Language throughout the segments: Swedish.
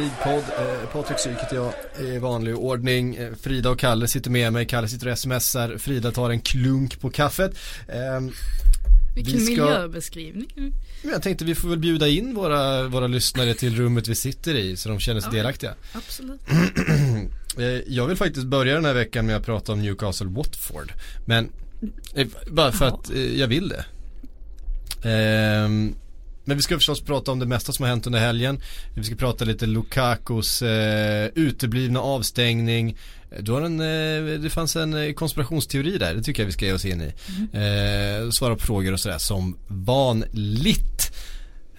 till eh, Patrik Syk heter jag i vanlig ordning. Eh, Frida och Kalle sitter med mig. Kalle sitter och smsar. Frida tar en klunk på kaffet. Eh, Vilken ska... miljöbeskrivning. Jag tänkte vi får väl bjuda in våra, våra lyssnare till rummet vi sitter i så de känner sig ja, delaktiga. Absolut. Eh, jag vill faktiskt börja den här veckan med att prata om Newcastle Watford. Men eh, bara för Aha. att jag vill det. Men vi ska förstås prata om det mesta som har hänt under helgen. Vi ska prata lite Lukakos eh, uteblivna avstängning. Du har en, eh, det fanns en eh, konspirationsteori där, det tycker jag vi ska ge oss in i. Mm. Eh, svara på frågor och sådär som vanligt.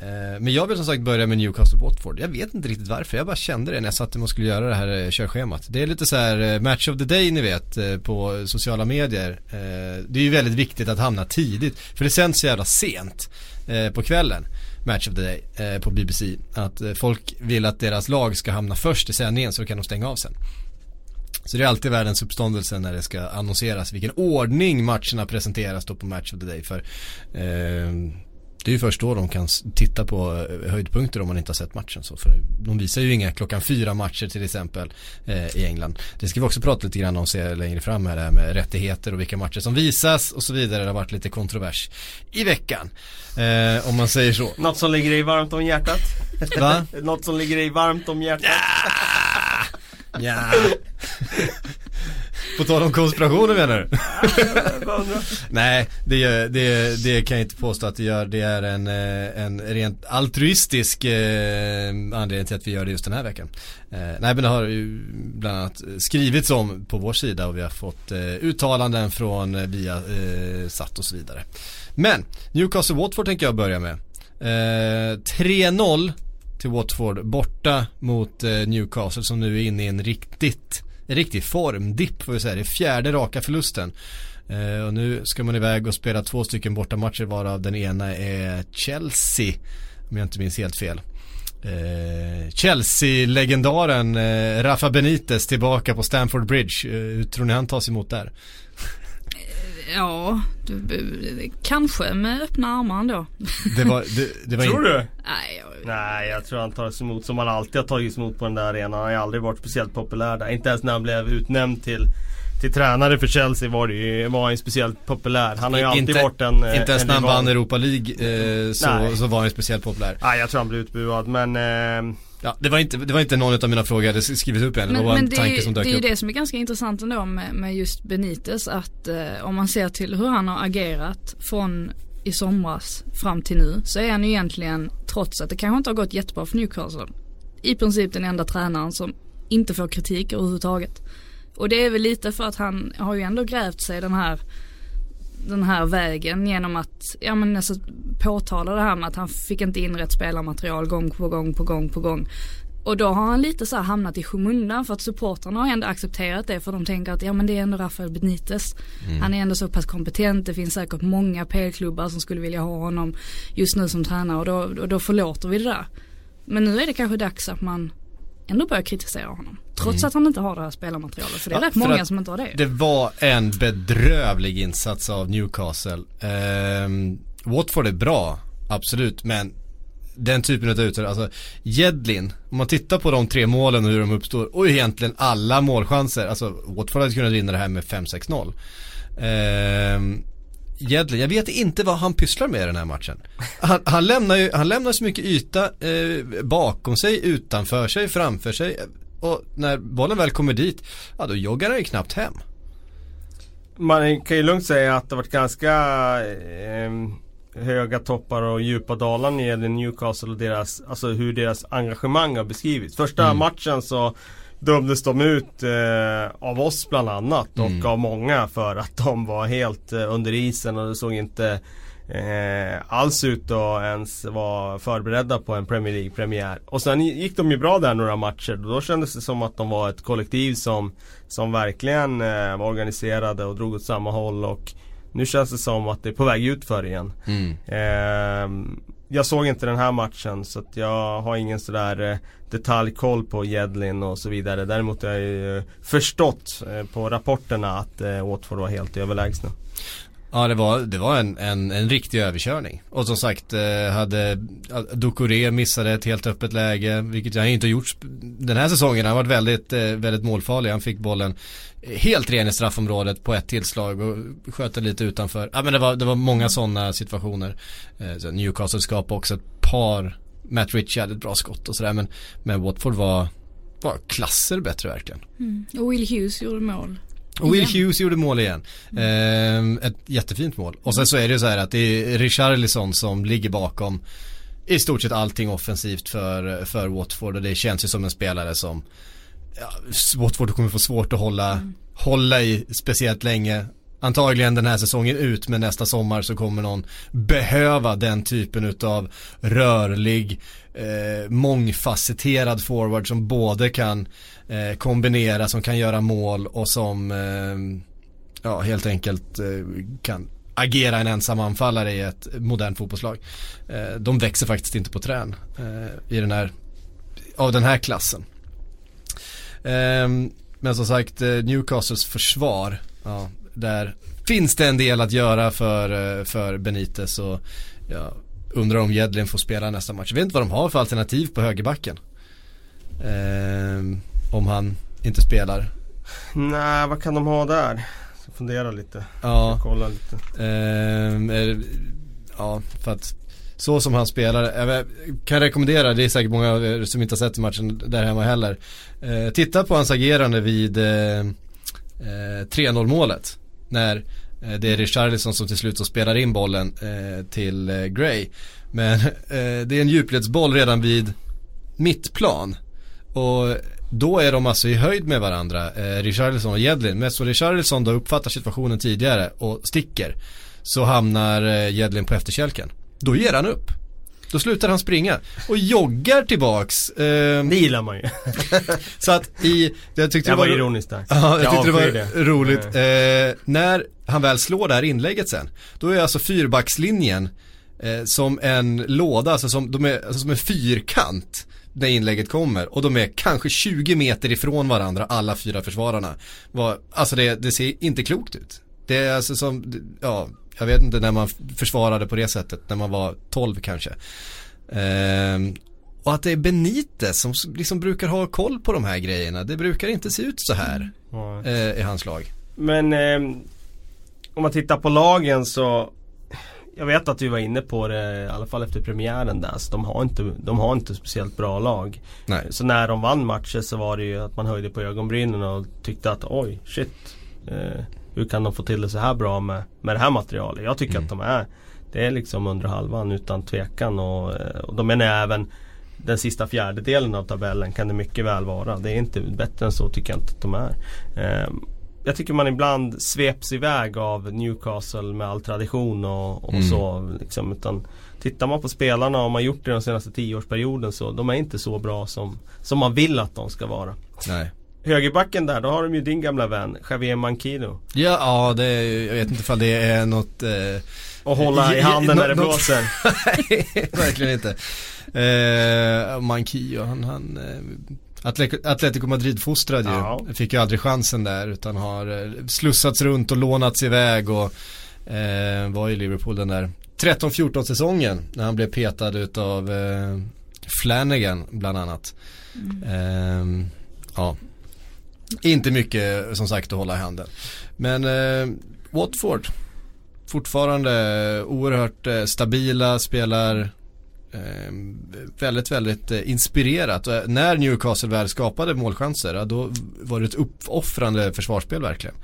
Eh, men jag vill som sagt börja med Newcastle Watford. Jag vet inte riktigt varför. Jag bara kände det när jag satt och skulle göra det här eh, körschemat. Det är lite så här match of the day ni vet på sociala medier. Det är ju väldigt viktigt att hamna tidigt. För det sänds så jävla sent på kvällen. Match of the Day eh, på BBC. Att eh, folk vill att deras lag ska hamna först i sändningen så kan de stänga av sen. Så det är alltid världens uppståndelse när det ska annonseras vilken ordning matcherna presenteras då på Match of the Day. För eh, det är ju först då de kan titta på eh, höjdpunkter om man inte har sett matchen. Så för de visar ju inga klockan fyra matcher till exempel eh, i England. Det ska vi också prata lite grann om se längre fram här, det här med rättigheter och vilka matcher som visas och så vidare. Det har varit lite kontrovers i veckan. Eh, om man säger så. Något som ligger i varmt om hjärtat. Va? Något som ligger i varmt om hjärtat. Ja. ja. På tal om konspirationer menar du? Nej, det, det, det kan jag inte påstå att det gör. Det är en, eh, en rent altruistisk eh, anledning till att vi gör det just den här veckan. Eh, nej men det har ju bland annat skrivits om på vår sida och vi har fått uttalanden från via eh, satt och så vidare. Men Newcastle Watford tänker jag börja med. 3-0 till Watford borta mot Newcastle som nu är inne i en riktigt en riktig formdipp får vi säga. Det är fjärde raka förlusten. Eh, och nu ska man iväg och spela två stycken bortamatcher varav den ena är Chelsea. Om jag inte minns helt fel. Eh, Chelsea-legendaren eh, Rafa Benitez tillbaka på Stamford Bridge. Eh, hur tror ni han tas emot där? Ja, du, kanske med öppna armar ändå. Det var, det, det var Tror du? Nej jag... Nej, jag tror han tas emot som han alltid har tagits emot på den där arenan. Han har aldrig varit speciellt populär där. Inte ens när han blev utnämnd till till tränare för Chelsea var, det ju, var han speciellt populär. Han har ju alltid inte, varit en Inte ens när han vann Europa League eh, så, så var han ju speciellt populär. Nej, jag tror han blev utbuad men eh, Ja, det var inte, det var inte någon av mina frågor jag hade skrivit upp än. Det men, var bara en tanke som dök upp. Det är ju det som är ganska intressant ändå med, med just Benitez. Att eh, om man ser till hur han har agerat från i somras fram till nu. Så är han ju egentligen, trots att det kanske inte har gått jättebra för Newcastle. I princip den enda tränaren som inte får kritik överhuvudtaget. Och det är väl lite för att han har ju ändå grävt sig den här den här vägen genom att, ja men alltså påtala det här med att han fick inte in rätt spelarmaterial gång på gång på gång på gång. Och då har han lite så här hamnat i skymundan för att supportrarna har ändå accepterat det för de tänker att ja men det är ändå Rafael Benitez. Mm. Han är ändå så pass kompetent, det finns säkert många PL-klubbar som skulle vilja ha honom just nu som tränare och då, och då förlåter vi det där. Men nu är det kanske dags att man ändå börjar kritisera honom. Trots mm. att han inte har det här spelarmaterialet. För det är ja, rätt många som inte har det. Det var en bedrövlig insats av Newcastle. Eh, Watford är bra, absolut. Men den typen av utfall, alltså Jedlin, om man tittar på de tre målen och hur de uppstår och egentligen alla målchanser, alltså Watford hade kunnat vinna det här med 5-6-0. Eh, Jedlin, jag vet inte vad han pysslar med i den här matchen. Han, han lämnar ju, han lämnar så mycket yta eh, bakom sig, utanför sig, framför sig. Och när bollen väl kommer dit, ja då joggar han ju knappt hem. Man kan ju lugnt säga att det varit ganska eh, höga toppar och djupa dalar när det gäller Newcastle och deras, alltså hur deras engagemang har beskrivits. Första mm. matchen så dömdes de ut eh, av oss bland annat och mm. av många för att de var helt eh, under isen och det såg inte eh, alls ut att ens vara förberedda på en Premier League-premiär. Och sen gick de ju bra där några matcher. Då kändes det som att de var ett kollektiv som, som verkligen eh, var organiserade och drog åt samma håll. Och nu känns det som att det är på väg ut för igen. Mm. Eh, jag såg inte den här matchen så att jag har ingen sådär eh, detaljkoll på Jedlin och så vidare. Däremot har jag ju förstått eh, på rapporterna att eh, Watford var helt överlägsna. Ja det var, det var en, en, en riktig överkörning. Och som sagt eh, hade Ducoré missade ett helt öppet läge. Vilket han inte har gjort den här säsongen. Han har varit väldigt, eh, väldigt målfarlig. Han fick bollen helt ren i straffområdet på ett tillslag och sköt den lite utanför. Ja men det var, det var många sådana situationer. Eh, Newcastle skapade också ett par Matt Ritchie hade ett bra skott och sådär men, men Watford var, var klasser bättre verkligen. Mm. Och Will Hughes gjorde mål. Och Will Hughes gjorde mål igen. Mm. Eh, ett jättefint mål. Och sen så är det så här att det är Richarlison som ligger bakom i stort sett allting offensivt för, för Watford och det känns ju som en spelare som ja, Watford kommer få svårt att hålla, mm. hålla i speciellt länge. Antagligen den här säsongen ut men nästa sommar så kommer någon behöva den typen utav rörlig, eh, mångfacetterad forward som både kan eh, kombinera, som kan göra mål och som eh, ja, helt enkelt eh, kan agera en ensam anfallare i ett modernt fotbollslag. Eh, de växer faktiskt inte på trän eh, i den här, av den här klassen. Ehm, men som sagt, eh, Newcastles försvar, ja, där finns det en del att göra för, eh, för Benitez och ja, undrar om Jedlin får spela nästa match. Jag vet inte vad de har för alternativ på högerbacken. Ehm, om han inte spelar. Nej, vad kan de ha där? Jag fundera lite. Ja. Kolla lite. Ehm, ja, för att så som han spelar, jag kan rekommendera, det är säkert många som inte har sett matchen där hemma heller. Eh, titta på hans agerande vid eh, 3-0 eh, målet. När eh, Eh, det är Richarlison som till slut så spelar in bollen eh, till eh, Gray. Men det är en djupledsboll redan vid mittplan. Och då är de alltså i höjd med varandra, eh, Richarlison och Jedlin. Men så Richarlison då uppfattar situationen tidigare och sticker. Så hamnar eh, Jedlin på efterkälken. Då ger han upp. Då slutar han springa och joggar tillbaks. Eh, det gillar man ju. så att i, jag tyckte jag det var, var ironiskt där. Ja, jag, jag tyckte det var det. roligt. Eh, när han väl slår det här inlägget sen, då är alltså fyrbackslinjen eh, som en låda, alltså som, de är, alltså som en fyrkant när inlägget kommer och de är kanske 20 meter ifrån varandra alla fyra försvararna. Var, alltså det, det ser inte klokt ut. Det är alltså som, ja, jag vet inte när man försvarade på det sättet när man var 12 kanske. Ehm, och att det är Benitez som liksom brukar ha koll på de här grejerna. Det brukar inte se ut så här mm. eh, i hans lag. Men eh, om man tittar på lagen så jag vet att du var inne på det i alla fall efter premiären där. Så de har inte, de har inte speciellt bra lag. Nej. Så när de vann matcher så var det ju att man höjde på ögonbrynen och tyckte att oj shit. Eh, hur kan de få till det så här bra med, med det här materialet? Jag tycker mm. att de är Det är liksom under halvan utan tvekan och, eh, och de menar även den sista fjärdedelen av tabellen kan det mycket väl vara. Det är inte bättre än så tycker jag inte att de är. Eh, jag tycker man ibland sveps iväg av Newcastle med all tradition och, och mm. så. Liksom, utan tittar man på spelarna och man gjort det den senaste tioårsperioden så de är inte så bra som, som man vill att de ska vara. Nej. Högerbacken där, då har de ju din gamla vän Javier Mankino. Ja, ja det är, jag vet inte ifall det är något eh, Och hålla i handen när det blåser. Nej, verkligen inte. Eh, Mankio, han, han eh, Atletico Madrid-fostrad ju. Ja. Fick ju aldrig chansen där utan har eh, slussats runt och lånats iväg och eh, var i Liverpool den där 13-14 säsongen när han blev petad utav eh, Flanagan bland annat. Mm. Eh, ja. Inte mycket som sagt att hålla i handen. Men eh, Watford fortfarande eh, oerhört eh, stabila, spelar eh, väldigt, väldigt eh, inspirerat. Och eh, när Newcastle väl skapade målchanser, då var det ett uppoffrande försvarsspel verkligen.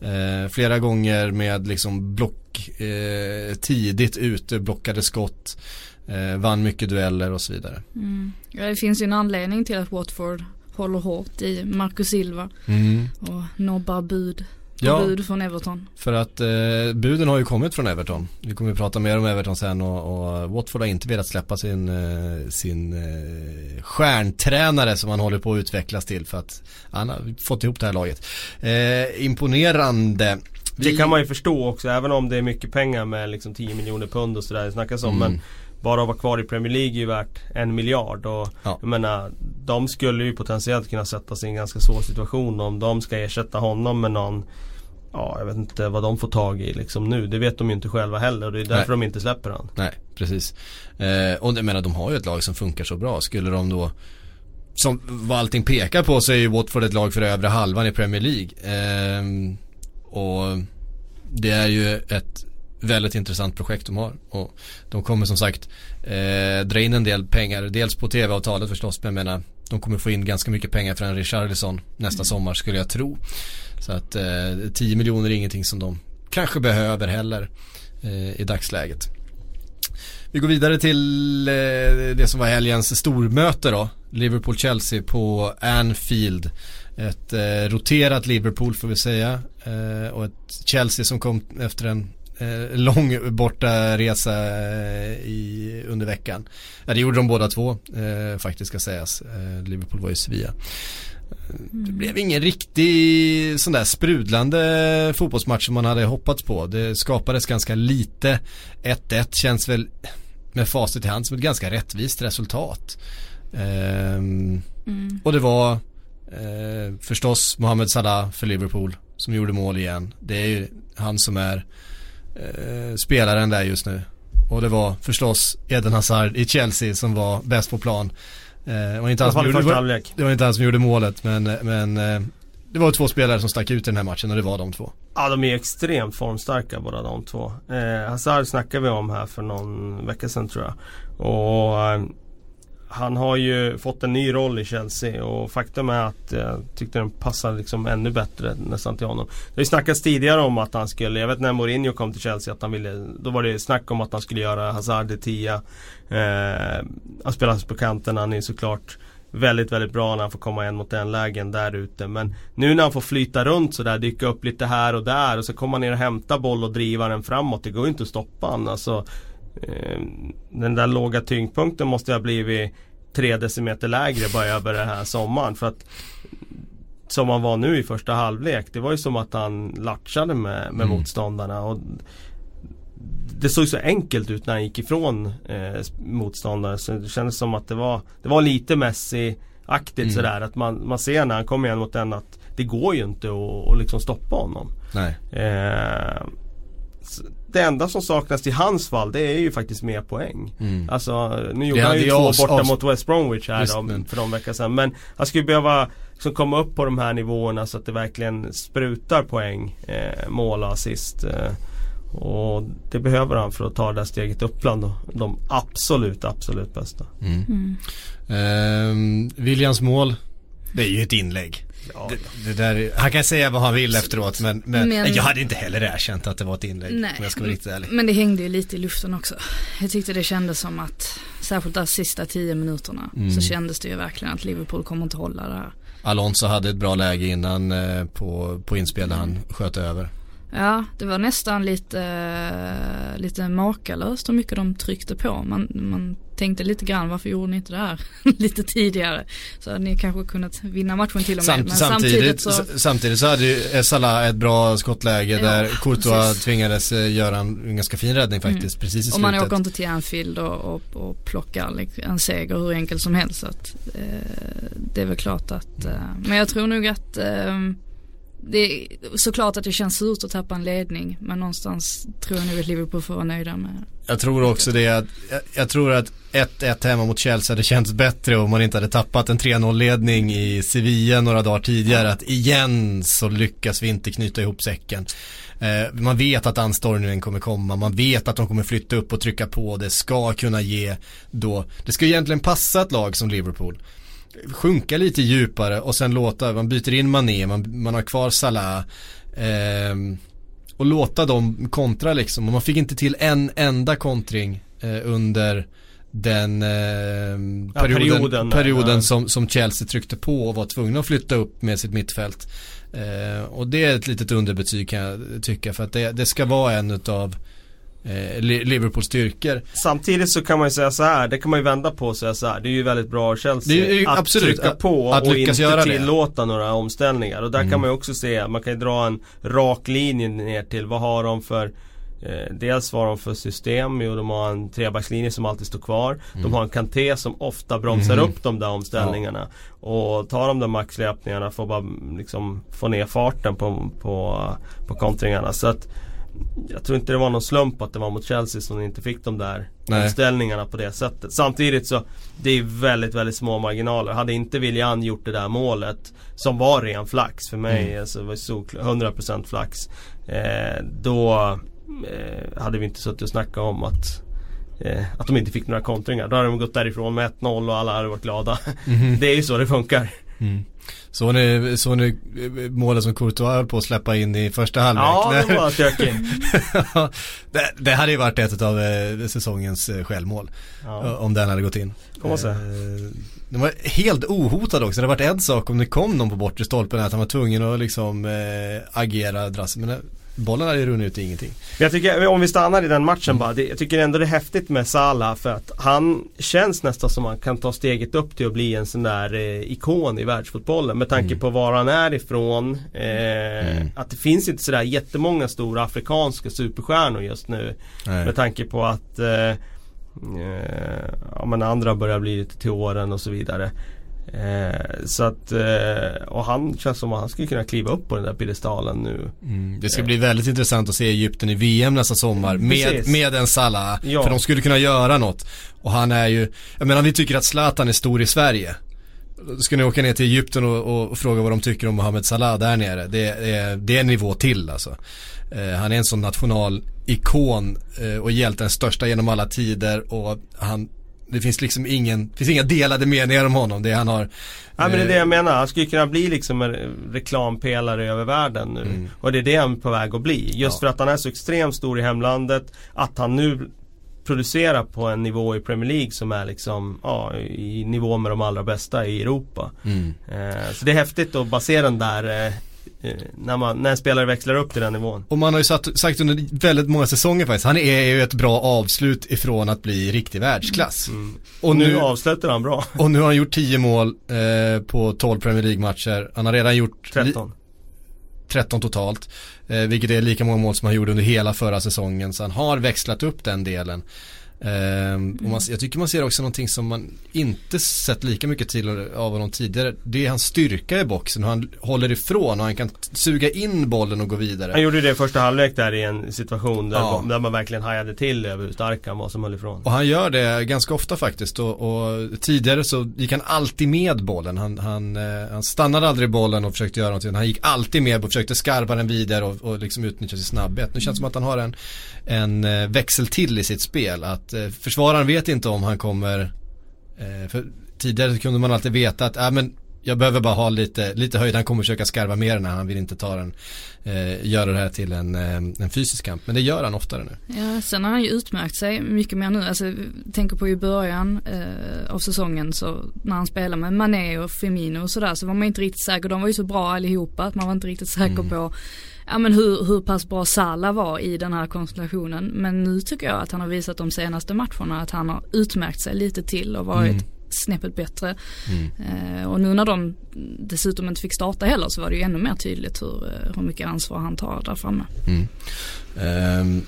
Eh, flera gånger med liksom block, eh, tidigt ute, blockade skott, eh, vann mycket dueller och så vidare. Mm. Ja, det finns ju en anledning till att Watford håller hårt i Marcus Silva mm. och nobbar bud ja, bud från Everton. För att eh, buden har ju kommit från Everton. Vi kommer att prata mer om Everton sen och, och Watford har inte velat släppa sin, eh, sin eh, stjärntränare som han håller på att utvecklas till för att han har fått ihop det här laget. Eh, imponerande. Vi... Det kan man ju förstå också även om det är mycket pengar med liksom 10 miljoner pund och sådär det snackas om. Mm. Men bara att vara kvar i Premier League är ju värt en miljard. Och ja. jag menar, de skulle ju potentiellt kunna sätta sig i en ganska svår situation om de ska ersätta honom med någon Ja, jag vet inte vad de får tag i liksom nu. Det vet de ju inte själva heller och det är därför Nej. de inte släpper han. Nej, precis. Eh, och jag menar de har ju ett lag som funkar så bra. Skulle de då som vad allting pekar på så är ju Watford ett lag för övre halvan i Premier League. Eh, och det är ju ett väldigt intressant projekt de har. Och de kommer som sagt eh, dra in en del pengar. Dels på tv-avtalet förstås. Men jag menar de kommer få in ganska mycket pengar för en Richarlison nästa sommar skulle jag tro. Så att eh, 10 miljoner är ingenting som de kanske behöver heller eh, i dagsläget. Vi går vidare till eh, det som var helgens stormöte då. Liverpool-Chelsea på Anfield. Ett eh, roterat Liverpool får vi säga. Eh, och ett Chelsea som kom efter en eh, lång borta resa eh, i, under veckan. Ja det gjorde de båda två eh, faktiskt ska sägas. Eh, Liverpool var i Sevilla. Det blev ingen riktig sån där sprudlande fotbollsmatch som man hade hoppats på. Det skapades ganska lite. 1-1 känns väl med facit i hand som ett ganska rättvist resultat. Ehm, Mm. och det var eh, förstås Mohamed Salah för Liverpool som gjorde mål igen. Det är ju han som är eh, spelaren där just nu. Och det var förstås Eden Hazard i Chelsea som var bäst på plan. Eh, det var inte han som gjorde, var, det var inte han som gjorde målet men, men eh, det var två spelare som stack ut i den här matchen och det var de två. Ja de är extremt formstarka båda de två. Eh, Hazard snackade vi om här för någon vecka sedan tror jag. Och eh, han har ju fått en ny roll i Chelsea och faktum är att jag tyckte den passade liksom ännu bättre nästan till honom. Det har ju snackats tidigare om att han skulle, jag vet när Mourinho kom till Chelsea att han ville, då var det snack om att han skulle göra Hazard till tia. Eh, han spelar på kanten, han är såklart väldigt, väldigt bra när han får komma en mot en lägen där ute. Men nu när han får flyta runt sådär, dyka upp lite här och där och så kommer han ner och hämta boll och driva den framåt. Det går ju inte att stoppa han. Alltså, den där låga tyngdpunkten måste ha blivit tre decimeter lägre bara över den här sommaren. För att som han var nu i första halvlek. Det var ju som att han latchade med, med Mm. motståndarna. Och det såg så enkelt ut när han gick ifrån eh, motståndare. Så det kändes som att det var, det var lite Messi-aktigt Mm. sådär. Att man, man ser när han kommer igen mot den att det går ju inte att, liksom stoppa honom. Nej. Eh, s- det enda som saknas i hans fall det är ju faktiskt mer poäng. Mm. Alltså nu gjorde han ju två avs- borta avs- mot West Bromwich här men- för någon vecka sedan. Men han skulle behöva liksom komma upp på de här nivåerna så att det verkligen sprutar poäng, eh, mål och assist. Eh, och det behöver han för att ta det där steget upp bland de, de absolut, absolut bästa. Mm. Mm. Ehm, Williams mål, det är ju ett inlägg. Ja, Det, det där, han kan säga vad han vill efteråt men, men, Men- jag hade inte heller erkänt att det var ett inlägg. Nej. Om jag ska vara riktigt ärlig. Men det hängde ju lite i luften också. Jag tyckte det kändes som att, särskilt de sista tio minuterna, Mm. så kändes det ju verkligen att Liverpool kommer inte hålla det här. Alonso hade ett bra läge innan eh, på, på inspel där han sköt över. Ja, det var nästan lite, lite makalöst hur mycket de tryckte på. Man, man tänkte lite grann, varför gjorde ni inte det här lite tidigare? Så hade ni kanske kunnat vinna matchen till och med. Sam, Men samtidigt, så, s- samtidigt så hade ju Salah ett bra skottläge Ja, där Courtois precis. tvingades eh, göra en, ganska fin räddning faktiskt precis i och man slutet. åker inte till Anfield och, och, och plockar liksom en seger hur enkel som helst. Så att, eh, det är väl klart att, eh, men jag tror nog att eh, det är såklart att det känns surt att tappa en ledning. Men någonstans tror jag nog att Liverpool får vara nöjda med Jag tror också det att, jag, jag tror att 1-1 hemma mot Chelsea hade känts bättre om man inte hade tappat en 3-0 ledning i Sevilla några dagar tidigare. Att igen så lyckas vi inte knyta ihop säcken. Eh, man vet att anstormningen kommer komma, man vet att de kommer flytta upp och trycka på. Det ska kunna ge då, det ska egentligen passa ett lag som Liverpool. Sjunka lite djupare och sen låta, man byter in Mané, man, man har kvar Salah. ehm, och låta dem kontra liksom. Och man fick inte till en enda kontring eh, under den eh, Ja, perioden, perioden perioden, ja. som, som Chelsea tryckte på och var tvungna att flytta upp med sitt mittfält. Eh, och det är ett litet underbetyg kan jag tycka för att det, det ska vara en utav eh, Li- Liverpools styrkor. Samtidigt så kan man ju säga så här, det kan man ju vända på och säga så här. Det är ju väldigt bra av Chelsea Det är ju att absolut, trycka att- på att och lyckas inte göra det. tillåta några omställningar. Och där Mm. kan man ju också se, man kan ju dra en rak linje ner till vad har de för Eh, dels vad de för system, jo de har en trebackslinje som alltid står kvar. Mm. De har en Kanté som ofta bromsar Mhm. upp de där omställningarna. Och tar de där maxlöpningarna får bara liksom få ner farten på, på, på kontringarna. Så att jag tror inte det var någon slump att det var mot Chelsea som inte fick de där Nej. omställningarna på det sättet. Samtidigt så det är väldigt, väldigt små marginaler. Hade inte Willian gjort det där målet som var ren flax för mig, Mm. alltså det var solklar- 100% flax. Eh, då eh, hade vi inte suttit och snackat om att eh, att de inte fick några kontringar. Då hade de gått därifrån med 1-0 och alla hade varit glada. Mhm. Det är ju så det funkar. Mm. Så ni, så ni eh, målet som Courtois höll på att släppa in i första halvlek? Ja, det var stökigt. det, det hade ju varit ett av eh, säsongens eh, självmål. Ja. Om den hade gått in. Får Den var helt ohotad också. Det hade varit en sak om det kom någon på bortre stolpen att han var tvungen att liksom agera. Men eh, bollen hade runnit ut i ingenting. Jag tycker, om vi stannar i den matchen bara. Det, jag tycker ändå det är häftigt med Salah för att han känns nästan som han kan ta steget upp till att bli en sån där eh, ikon i världsfotbollen. Med tanke Mm. på var han är ifrån. Eh, Mm. Att det finns inte sådär jättemånga stora afrikanska superstjärnor just nu. Nej. Med tanke på att eh, eh, ja, men andra börjar bli lite till åren och så vidare. Eh, så att, eh, och han känns som att han skulle kunna kliva upp på den där piedestalen nu. Mm, det ska bli väldigt intressant att se Egypten i VM nästa sommar med, Precis. med en Salah. Ja. För de skulle kunna göra något. Och han är ju, jag menar vi tycker att Zlatan är stor i Sverige. Ska ni åka ner till Egypten och, och fråga vad de tycker om Mohamed Salah där nere. Det, är, det är en nivå till alltså. Eh, han är en sån nationalikon eh, och hjältens största genom alla tider och han det finns liksom ingen, det finns inga delade meningar om honom. Det han har Ja men det är det eh, jag menar. Han skulle kunna bli liksom en reklampelare över världen nu. Mm. Och det är det han är på väg att bli. Just Ja. för att han är så extremt stor i hemlandet. Att han nu producerar på en nivå i Premier League som är liksom ja, i nivå med de allra bästa i Europa. mm. Eh, så det är häftigt att basera den där eh, eh, när, man, när en spelare växlar upp till den nivån. Och man har ju satt, sagt under väldigt många säsonger faktiskt, han är ju ett bra avslut ifrån att bli riktig världsklass. Mm. Och, nu, nu, avslutar han bra. och nu har han gjort 10 mål eh, på 12 Premier League-matcher. Han har redan gjort li- 13. 13 totalt. Eh, vilket är lika många mål som han gjorde under hela förra säsongen. Så han har växlat upp den delen. Ehm, och man, jag tycker man ser också någonting som man inte sett lika mycket till av honom tidigare. Det är hans styrka i boxen och han håller ifrån och han kan suga in bollen och gå vidare. Han gjorde det i första halvlek där i en situation där, Ja. där man verkligen hajade till över hur stark han var som höll ifrån. Och han gör det ganska ofta faktiskt och, och tidigare så gick han alltid med bollen. Han, han, eh, han stannade aldrig bollen och försökte göra någonting. Han gick alltid med och försökte skarpa den vidare och, och liksom utnyttja sin snabbhet. Nu känns det som att han har en, en eh, växel till i sitt spel. Att eh, försvararen vet inte om han kommer, eh, för tidigare kunde man alltid veta att, äh, men jag behöver bara ha lite, lite höjd, han kommer försöka skarva mer när han vill inte ta den, eh, göra det här till en, en fysisk kamp. Men det gör han oftare nu. Ja, sen har han ju utmärkt sig mycket mer nu. Alltså, tänker på i början eh, av säsongen så när han spelade med Mané och Firmino och sådär så var man inte riktigt säker. De var ju så bra allihopa att man var inte riktigt säker Mm. på ja, men hur, hur pass bra Salah var i den här konstellationen. Men nu tycker jag att han har visat de senaste matcherna att han har utmärkt sig lite till och varit Mm. snäppet bättre. Mm. Eh, och nu när de dessutom inte fick starta heller så var det ju ännu mer tydligt hur, eh, hur mycket ansvar han tar där framme. Mm. Ehm,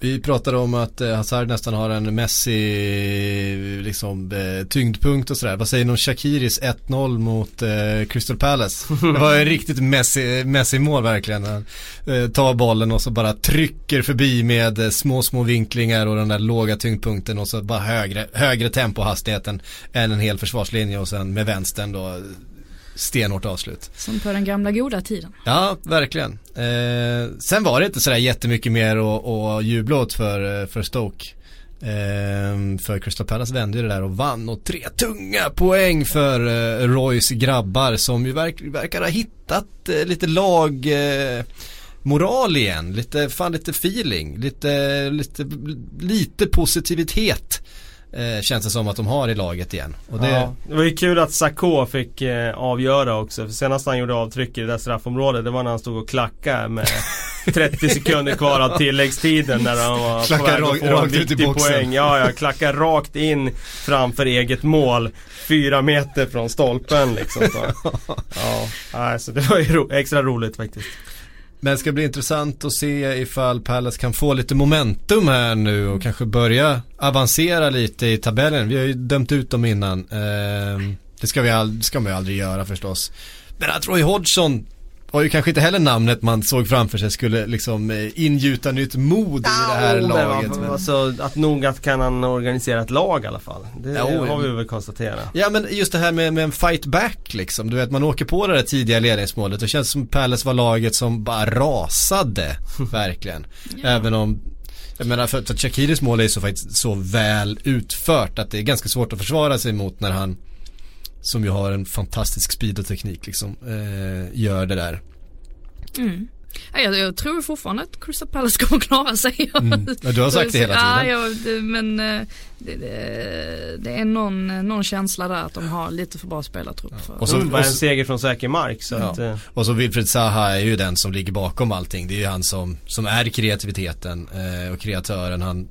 vi pratade om att eh, Hazard nästan har en Messi liksom, eh, tyngdpunkt och sådär. Vad säger ni om Shakiris 1-0 mot eh, Crystal Palace? Det var en riktigt Messi, Messi-mål verkligen. Han eh, tar bollen och så bara trycker förbi med eh, små, små vinklingar och den där låga tyngdpunkten och så bara högre, högre tempohastigheten än en hel försvarslinje och sen med vänstern då stenhårt avslut. Som på den gamla goda tiden. Ja, verkligen. Eh, sen var det inte sådär jättemycket mer att, att jubla åt för, eh, för Stoke. Eh, för Crystal Palace vände ju det där och vann och tre tunga poäng för eh, Roys grabbar som ju verk, verkar ha hittat eh, lite lag eh, moral igen, lite, fan lite feeling, lite, lite, lite positivitet eh, känns det som att de har i laget igen. Det, Ja, det var ju kul att Sakho fick eh, avgöra också. För senast han gjorde avtryck i det där straffområdet det var när han stod och klackade med 30 sekunder kvar av tilläggstiden när han var på Klackade väg att få en rakt i viktig poäng. Ja, ja, klackade rakt in framför eget mål. Fyra meter från stolpen liksom. Så. Ja, nej, så det var ju ro- extra roligt faktiskt. Men det ska bli intressant att se ifall Palace kan få lite momentum här nu och kanske börja avancera lite i tabellen. Vi har ju dömt ut dem innan. Eh, det ska, vi all, ska man ju aldrig göra förstås. Men att Roy Hodgson var ju kanske inte heller namnet man såg framför sig skulle liksom eh, ingjuta nytt mod i det här laget. Men, Men... alltså, att nog att kan han organisera ett lag i alla fall. Det Jo, har vi väl konstaterat. Ja men just det här med, med en fight back liksom. Du vet man åker på det där tidiga ledningsmålet. Det känns som Palace var laget som bara rasade. verkligen. Även om jag menar för, för Shakiris mål är så faktiskt så väl utfört att det är ganska svårt att försvara sig mot när han som ju har en fantastisk speed och teknik liksom eh, gör det där. Mm. Ja, jag, jag tror fortfarande att Crystal Palace kommer klara sig. Mm. Ja, du har sagt det hela tiden. Ja, ja det, men eh, det, det, det är någon, någon känsla där att de har lite för bra spelartrupp. För. Och Så, bara en seger från säker mark så Ja. att, eh, Och så Wilfred Zaha är ju den som ligger bakom allting. Det är ju han som, som är kreativiteten eh, och kreatören. Han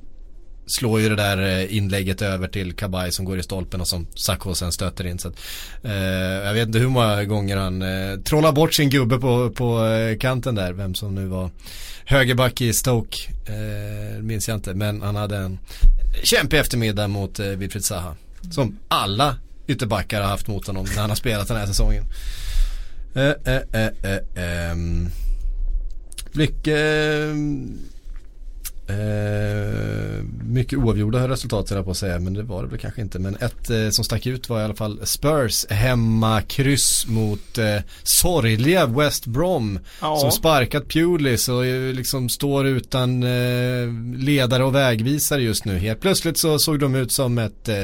slår ju det där eh, inlägget över till Kabay som går i stolpen och som Sacco sen stöter in. Så att, eh, jag vet inte hur många gånger han eh, trollar bort sin gubbe på, på eh, kanten där. Vem som nu var högerback i Stoke. Eh, minns jag inte. Men han hade en kämpig eftermiddag mot eh, Wilfried Zaha. Som alla ytterbackar har haft mot honom när han har spelat den här säsongen. Eh, eh, eh, eh, eh. Mycket ehm, eh, mycket oavgjorda resultat höll jag på att säga men det var det väl kanske inte. Men ett eh, som stack ut var i alla fall Spurs hemma kryss mot eh, sorgliga West Brom. Ja. Som sparkat Pulis och liksom står utan eh, ledare och vägvisare just nu. Helt plötsligt så såg de ut som ett, eh,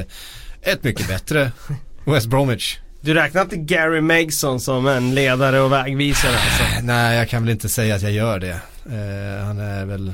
ett mycket bättre West Bromwich. Du räknar inte Gary Megson som en ledare och vägvisare alltså? Nej, jag kan väl inte säga att jag gör det. Eh, han är väl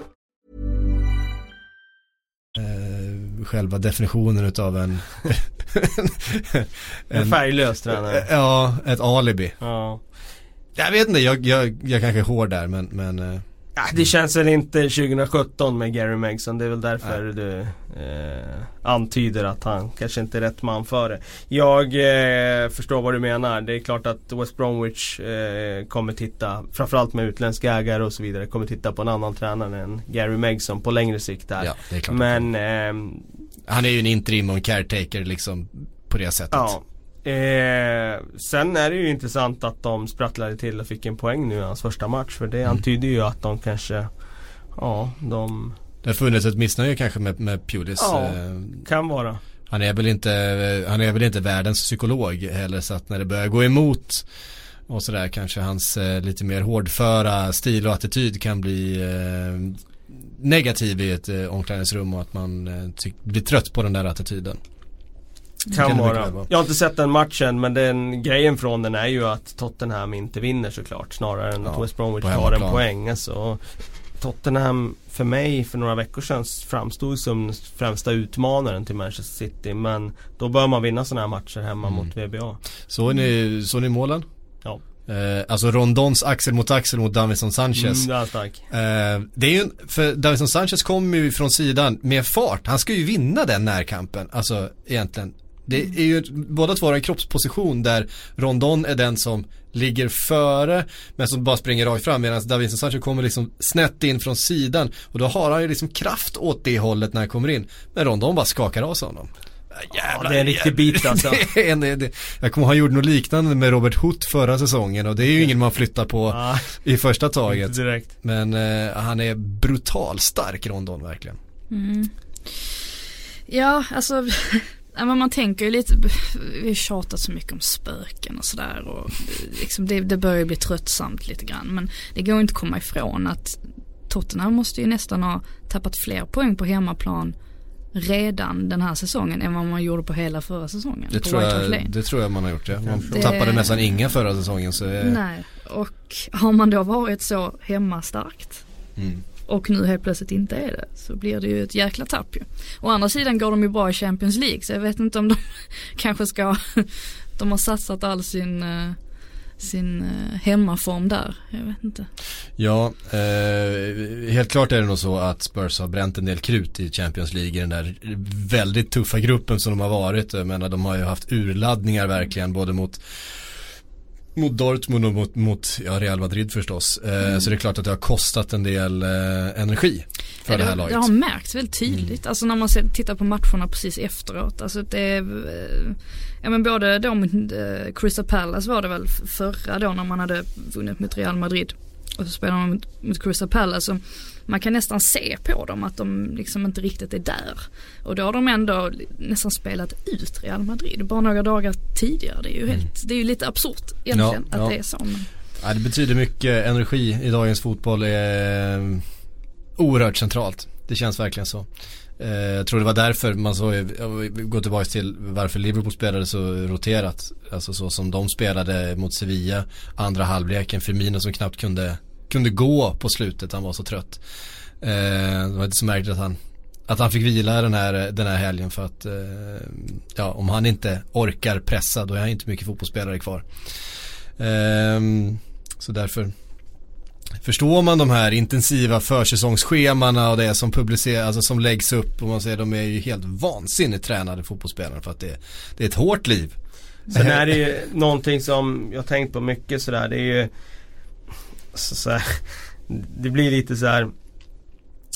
eh, själva definitionen utav en, En färglös tränare. ja, ett alibi. Ja. Jag vet inte, jag, jag, jag kanske är hård där men, men eh, det känns väl inte 2017 med Gary Megson. Det är väl därför du eh, antyder att han kanske inte är rätt man för det. Jag eh, förstår vad du menar. Det är klart att West Bromwich eh, kommer titta, framförallt med utländska ägare och så vidare, kommer titta på en annan tränare än Gary Megson på längre sikt där. Ja. Men ehm, han är ju en interim och en caretaker liksom på det sättet. Ja. Eh, sen är det ju intressant att de sprattlade till och fick en poäng nu i hans första match. För det antyder ju att de kanske, ja, de Det har funnits ett missnöje kanske med, med Pulis. Ja. Eh, kan vara. Han är väl inte, han är väl inte världens psykolog heller så att när det börjar gå emot och sådär kanske hans eh, lite mer hårdföra stil och attityd kan bli eh, negativ i ett eh, omklädningsrum och att man eh, blir trött på den där attityden. Kan, vara. Jag har inte sett den matchen men den grejen från den är ju att Tottenham inte vinner såklart. Snarare än att Ja, West Bromwich tar en poäng. Alltså, Tottenham för mig för några veckor sedan framstod som främsta utmanaren till Manchester City. Men då bör man vinna sådana här matcher hemma Mm. mot VBA. Såg ni, såg ni målen? Ja. Eh, alltså Rondons axel mot axel mot Davison Sanchez. Mm, det är. Eh, det är ju, en- för Davison Sanchez kommer ju från sidan med fart. Han ska ju vinna den närkampen. Alltså egentligen. Det är ju, båda två har en kroppsposition där Rondon är den som ligger före men som bara springer rakt fram medan Davison Sanchez kommer liksom snett in från sidan och då har han ju liksom kraft åt det hållet när han kommer in. Men Rondon bara skakar av sig honom. Jävlar, det är en riktig bit alltså. det är en, det, jag kommer han gjorde något liknande med Robert Hood förra säsongen och det är ju ingen man flyttar på Ja, i första taget. direkt. Men eh, han är brutal stark Rondon verkligen. Ja, alltså ja, men man tänker ju lite, vi har tjatat så mycket om spöken och sådär och liksom det, det börjar bli tröttsamt lite grann. Men det går inte att komma ifrån att Tottenham måste ju nästan ha tappat fler poäng på hemmaplan redan den här säsongen än vad man gjorde på hela förra säsongen. Det, tror jag, det tror jag man har gjort ja. Man Det- tappade nästan inga förra säsongen så eh, Nej, och har man då varit så hemmastarkt mm och nu helt plötsligt inte är det så blir det ju ett jäkla tapp ju. Å andra sidan går de ju bra i Champions League så jag vet inte om de kanske ska, de har satsat all sin, eh, sin eh, hemmaform där. Jag vet inte. Ja, eh, helt klart är det nog så att Spurs har bränt en del krut i Champions League i den där väldigt tuffa gruppen som de har varit. Jag menar de har ju haft urladdningar verkligen både mot mot Dortmund och mot, mot ja, Real Madrid förstås. Eh, Så det är klart att det har kostat en del eh, energi för det här laget. Mm. Det har märkts väldigt tydligt. Alltså när man ser, tittar på matcherna precis efteråt. Alltså det är, eh, ja men både då mot eh, Crystal Palace var det väl förra då när man hade vunnit mot Real Madrid. Och så spelar man mot, mot Crystal Palace. Och man kan nästan se på dem att de liksom inte riktigt är där. Och då har de ändå nästan spelat ut Real Madrid bara några dagar tidigare. Det är ju, helt, det är ju lite absurt egentligen Mm. Ja, att ja. det är så. Ja, det betyder mycket energi i dagens fotboll är eh, oerhört centralt. Det känns verkligen så. Eh, Jag tror det var därför man så, gå tillbaka till varför Liverpool spelade så roterat. Alltså så som de spelade mot Sevilla, andra halvleken, Firmino som knappt kunde, kunde gå på slutet, han var så trött. Eh, Det var inte så märkligt att han, att han fick vila den här, den här helgen för att, eh, ja om han inte orkar pressa då är han inte mycket fotbollsspelare kvar. Ehm, så därför Förstår man de här intensiva försäsongsschemana och det som publiceras, alltså som läggs upp och man säger de är ju helt vansinnigt tränade fotbollsspelare för att det, det är ett hårt liv. Sen är det ju någonting som jag tänkt på mycket sådär. Det är ju så, så här, Det blir lite så här.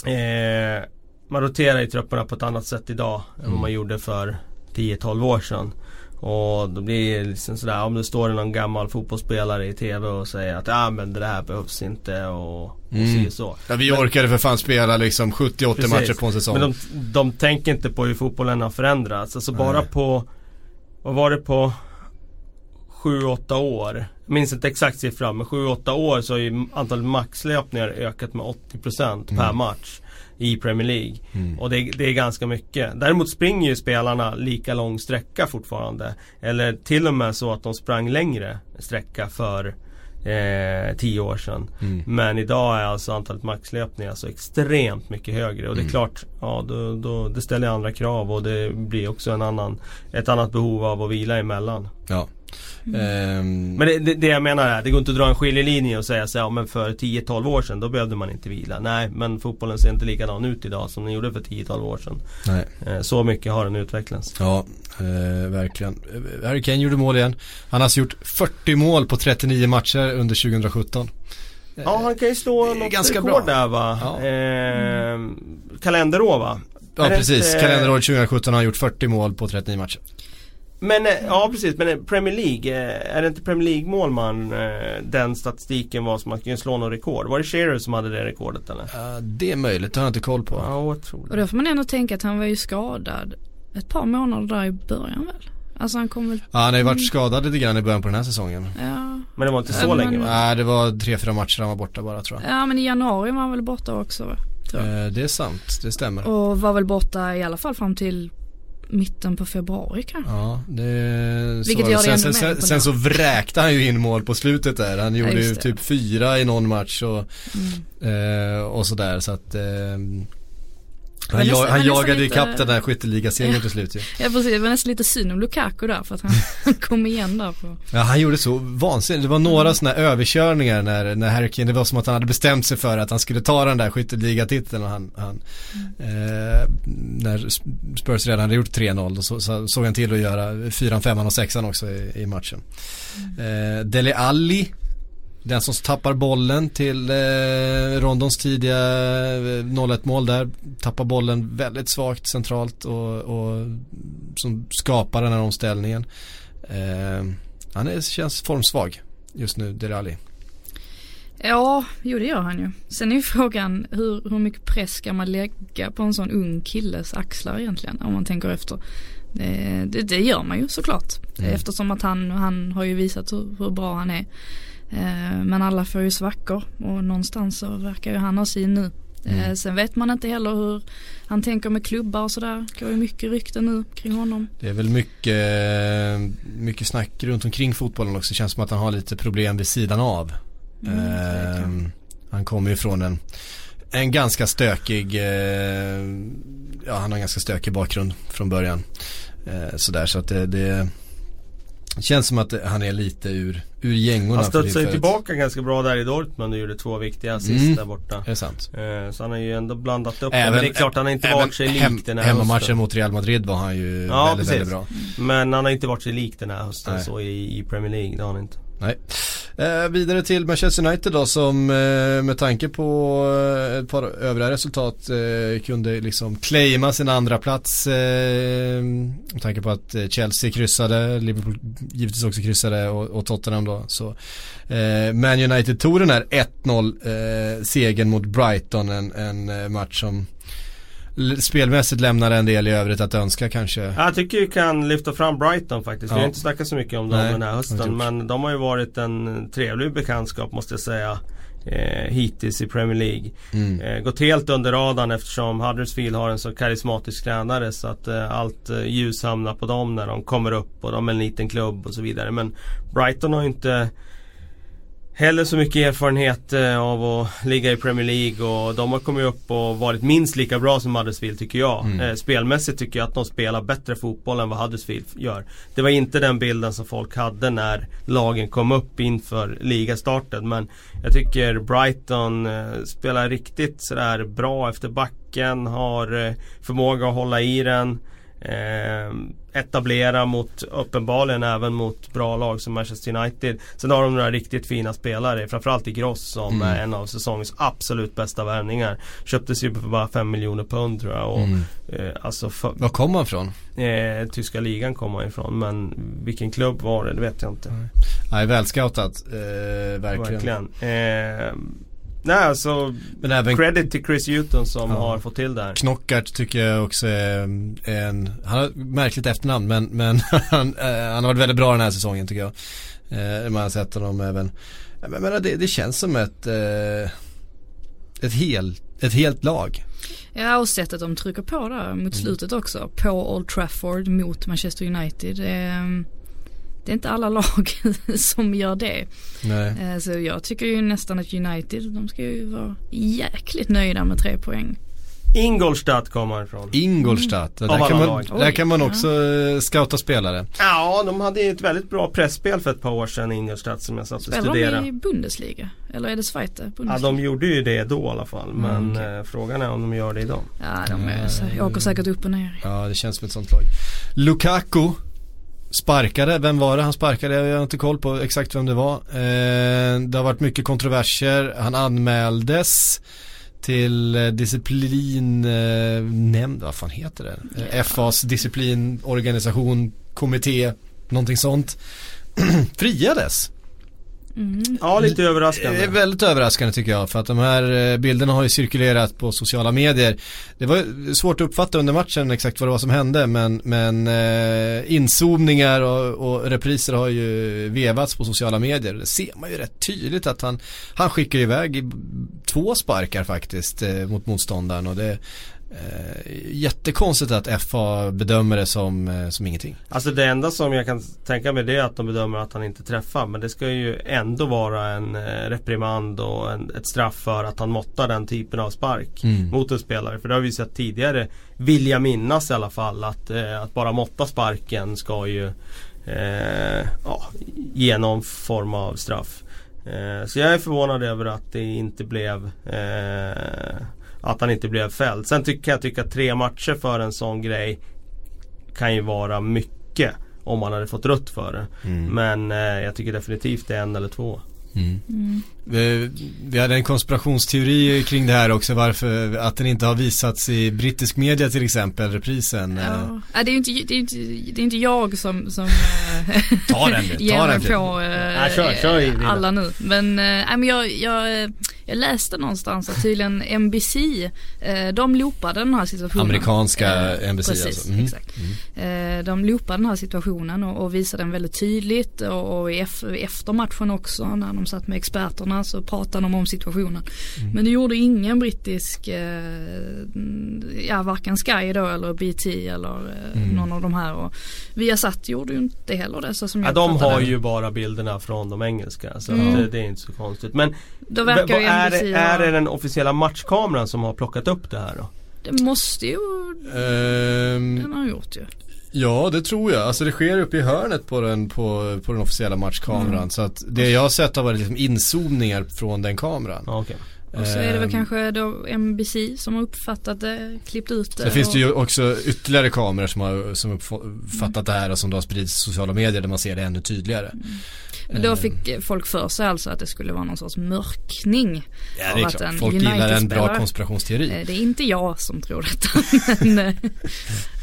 Eh, man roterar i trupperna på ett annat sätt idag än vad man gjorde för 10-12 år sedan. Och då blir det liksom sådär, om det står någon gammal fotbollsspelare i TV och säger att ja men det här behövs inte och, och Mm. så. Ja, vi orkade för fan spela liksom 70-80 Precis. matcher på en säsong. Men de, de tänker inte på hur fotbollen har förändrats. Alltså bara Nej. på, vad var det på 7-8 år? Jag minns inte exakt siffran men 7-8 år så har ju antalet maxlöpningar ökat med 80% per match i Premier League. Mm. Och det, det är ganska mycket. Däremot springer ju spelarna lika lång sträcka fortfarande. Eller till och med så att de sprang längre sträcka för eh, 10 år sedan. Mm. Men idag är alltså antalet maxlöpningar så extremt mycket högre och det är Mm. klart, ja då, då, det ställer andra krav och det blir också en annan, ett annat behov av att vila emellan. Ja. Ehm, Men det, det, det jag menar är, det går inte att dra en skiljelinje och säga så här, ja, men för 10-12 år sedan då behövde man inte vila. Nej, men fotbollen ser inte likadan ut idag som den gjorde för 10-12 år sedan. nej. Eh, så mycket har den utvecklats. Ja, eh, verkligen. Eh, Harry Kane gjorde mål igen. Han har alltså gjort 40 mål på 39 matcher under 2017. Ja, han kan ju slå något ganska rekord bra. där va? Ja. Eh, kalenderår va? Ja precis, inte- kalenderåret 2017 har han gjort 40 mål på 39 matcher. Men eh, ja precis, men eh, Premier League, eh, är det inte Premier League målman den statistiken var som man kunde slå något rekord? Var det Shearer som hade det rekordet eller? Ja, det är möjligt, det har jag inte koll på. Ja, jag tror och det. då får man ändå tänka att han var ju skadad ett par månader där i början väl? Alltså han kom väl, Ja, han har ju varit skadad lite grann i början på den här säsongen. ja. Men det var inte så Ja, men- länge va? Nej, det var tre, fyra matcher han var borta bara tror jag. Ja men i januari var han väl borta också va? Tror jag. Eh, det är sant, det stämmer. Och var väl borta i alla fall fram till mitten på februari kanske. Ja, det så Vilket var gör det sen, sen, sen, sen så vräkte han ju in mål på slutet där. Han gjorde ju just det. typ fyra i någon match och, Mm. eh, och sådär så att eh, han, jag, han jagade lite- ikapp den där skytteligasegern till slut ju. Ja precis, det var nästan lite synd om Lukaku där för att han kom igen där på. Ja han gjorde så vansinnigt, det var några sådana här överkörningar när, när Harry Kane, det var som att han hade bestämt sig för att han skulle ta den där skytteligatiteln och han, han eh, när Spurs redan hade gjort 3-0 då så, så såg han till att göra 4 5 och 6 också i, i matchen. Eh, Dele Alli den som tappar bollen till eh, Rondons tidiga eh, 0-1 mål där. Tappar bollen väldigt svagt centralt och, och som skapar den här omställningen. Eh, han är, känns formsvag just nu, Derali. Ja, jo det gör han ju. Sen är ju frågan hur, hur mycket press ska man lägga på en sån ung killes axlar egentligen om man tänker efter. Det, det, det gör man ju såklart. Mm. Eftersom att han, han har ju visat hur, hur bra han är. Eh, men alla får ju svackor och någonstans så verkar ju han ha sin nu. Eh, sen vet man inte heller hur han tänker med klubbar och sådär. Det går ju mycket rykten nu kring honom. Det är väl mycket, mycket snack runt omkring fotbollen också. Det känns som att han har lite problem vid sidan av. Mm, Eh, han kommer ju från en, en ganska stökig, eh, ja han har en ganska stökig bakgrund från början. Eh, sådär så att det, det känns som att han är lite ur, ur gängorna. Han sig tillfället. tillbaka ganska bra där i Dortmund och gjorde två viktiga assist Mm. där borta. Är det sant? Eh, Så han har ju ändå blandat upp det. Men det är klart han har inte varit sig hem, lik den här Hemmamatchen hösten. mot Real Madrid var han ju Ja, väldigt, precis. väldigt bra. Men han har inte varit sig lik den här hösten Nej. så i, i Premier League, det har han inte. Nej. Eh, vidare till Manchester United då som eh, med tanke på eh, ett par övriga resultat eh, kunde liksom claima sin andra plats eh, med tanke på att eh, Chelsea kryssade, Liverpool givetvis också kryssade och, och Tottenham då. Så, eh, Man United tog den här 1-0 eh, segern mot Brighton, en, en eh, match som spelmässigt lämnade en del i övrigt att önska kanske. Jag tycker vi kan lyfta fram Brighton faktiskt. Vi Ja. har inte snackat så mycket om dem Nej, den här hösten. Men de har ju varit en trevlig bekantskap måste jag säga. Eh, hittills i Premier League. Mm. Eh, gått helt under radarn eftersom Huddersfield har en så karismatisk tränare så att eh, allt eh, ljus hamnar på dem när de kommer upp och de är en liten klubb och så vidare. Men Brighton har ju inte heller så mycket erfarenhet eh, av att ligga i Premier League och de har kommit upp och varit minst lika bra som Huddersfield tycker jag. Mm. Eh, spelmässigt tycker jag att de spelar bättre fotboll än vad Huddersfield gör. Det var inte den bilden som folk hade när lagen kom upp inför ligastarten men jag tycker Brighton eh, spelar riktigt sådär bra efter backen, har förmåga att hålla i den. Eh, etablera mot, uppenbarligen även mot bra lag som Manchester United. Sen har de några riktigt fina spelare, framförallt i Gross som Mm. är en av säsongens absolut bästa värvningar. Köptes ju för bara 5 miljoner pund tror jag. Och, Mm. eh, alltså för, Var kom han från? eh, tyska ligan kom han ifrån men vilken klubb var det? Det vet jag inte. Nej, välscoutat. Eh, verkligen. Verkligen. Eh, nej alltså Men även credit till Chris Hutton som Ja. har fått till det här. Knockart tycker jag också är en, han har märkligt efternamn men, men han, eh, han har varit väldigt bra den här säsongen tycker jag. Eh, man har sett honom även, jag menar det, det känns som ett, eh, ett, hel, ett helt lag. Ja och sättet de trycker på där Mm. mot slutet också. På Old Trafford mot Manchester United. Det är, inte alla lag som gör det. Nej. Eh, Så jag tycker ju nästan att United, de ska ju vara jäkligt nöjda med tre poäng. Ingolstadt kommer han ifrån. Ingolstadt, Av där, kan man, där kan man också eh, scouta spelare. Ja, de hade ju ett väldigt bra pressspel för ett par år sedan Ingolstadt som jag satt och Spelar studerade. de i Bundesliga? Eller är det Zweite Ja, de gjorde ju det då i alla fall. Men Mm, okej. eh, frågan är om de gör det idag. Ja, de är, så- jag åker säkert upp och ner. Ja, det känns som ett sånt lag. Lukaku sparkade, vem var det han sparkade? Jag har inte koll på exakt vem det var. Eh, det har varit mycket kontroverser. Han anmäldes till eh, disciplinnämnd, vad fan heter det? Eh, Ja. FAs disciplinorganisation, kommitté, någonting sånt. Friades. Mm. Ja, lite Det överraskande. är väldigt överraskande tycker jag för att de här eh, bilderna har ju cirkulerat på sociala medier. Det var svårt att uppfatta under matchen exakt vad det var som hände men, men eh, inzoomningar och, och repriser har ju vevats på sociala medier. Det ser man ju rätt tydligt att han, han skickar iväg två sparkar faktiskt eh, mot motståndaren och det eh, jättekonstigt att FA bedömer det som, eh, som ingenting. Alltså det enda som jag kan tänka mig det är att de bedömer att han inte träffar. Men det ska ju ändå vara en eh, reprimand och en, ett straff för att han måttar den typen av spark Mm. mot en spelare. För det har vi sett tidigare, vill jag minnas i alla fall, att, eh, att bara måtta sparken ska ju eh, ja, ge någon form av straff. Eh, så jag är förvånad över att det inte blev eh, att han inte blev fälld. Sen kan jag tycka att tre matcher för en sån grej kan ju vara mycket om man hade fått rött för det. Mm. Men eh, jag tycker definitivt det är en eller två. Mm. Vi, vi hade en konspirationsteori kring det här också varför att den inte har visats i brittisk media till exempel, reprisen. eh, Ja. Ja, det, är inte, det, är inte, det är inte jag som, som eh, Ta den du, ger ta mig på eh, Ja, kör, kör dina. alla nu. Men, eh, men jag, jag, jag läste någonstans att tydligen NBC, eh, de loopade den här situationen. Amerikanska Eh, NBC Precis, alltså. Mm. exakt. Eh, de loopade den här situationen och, och visade den väldigt tydligt och, och efter matchen också när de satt med experterna så pratade de om situationen. Mm. Men det gjorde ingen brittisk, eh, ja varken Sky då eller BT eller eh, Mm. någon av de här. Och Viasat gjorde ju inte heller det så som Ja, jag de har det. ju bara bilderna från de engelska så Mm. att det, det är inte så konstigt. Men Då verkar är, NBC det, är det den officiella matchkameran som har plockat upp det här då? Det måste ju Ehm, den ha gjort ju. Ja det tror jag. Alltså det sker uppe i hörnet på den, på, på den officiella matchkameran. Mm. Så att det jag har sett har varit liksom inzoomningar från den kameran. Ja, okej. Och så är det väl kanske då NBC som har uppfattat det, klippt ut det. Sen finns det ju också ytterligare kameror som har som uppfattat det här och som då har spridits i sociala medier där man ser det ännu tydligare. Men då Ehm, fick folk för sig alltså att det skulle vara någon sorts mörkning. Ja av det är att klart. en Folk gillar en bra konspirationsteori. Eh, Det är inte jag som tror detta, men eh,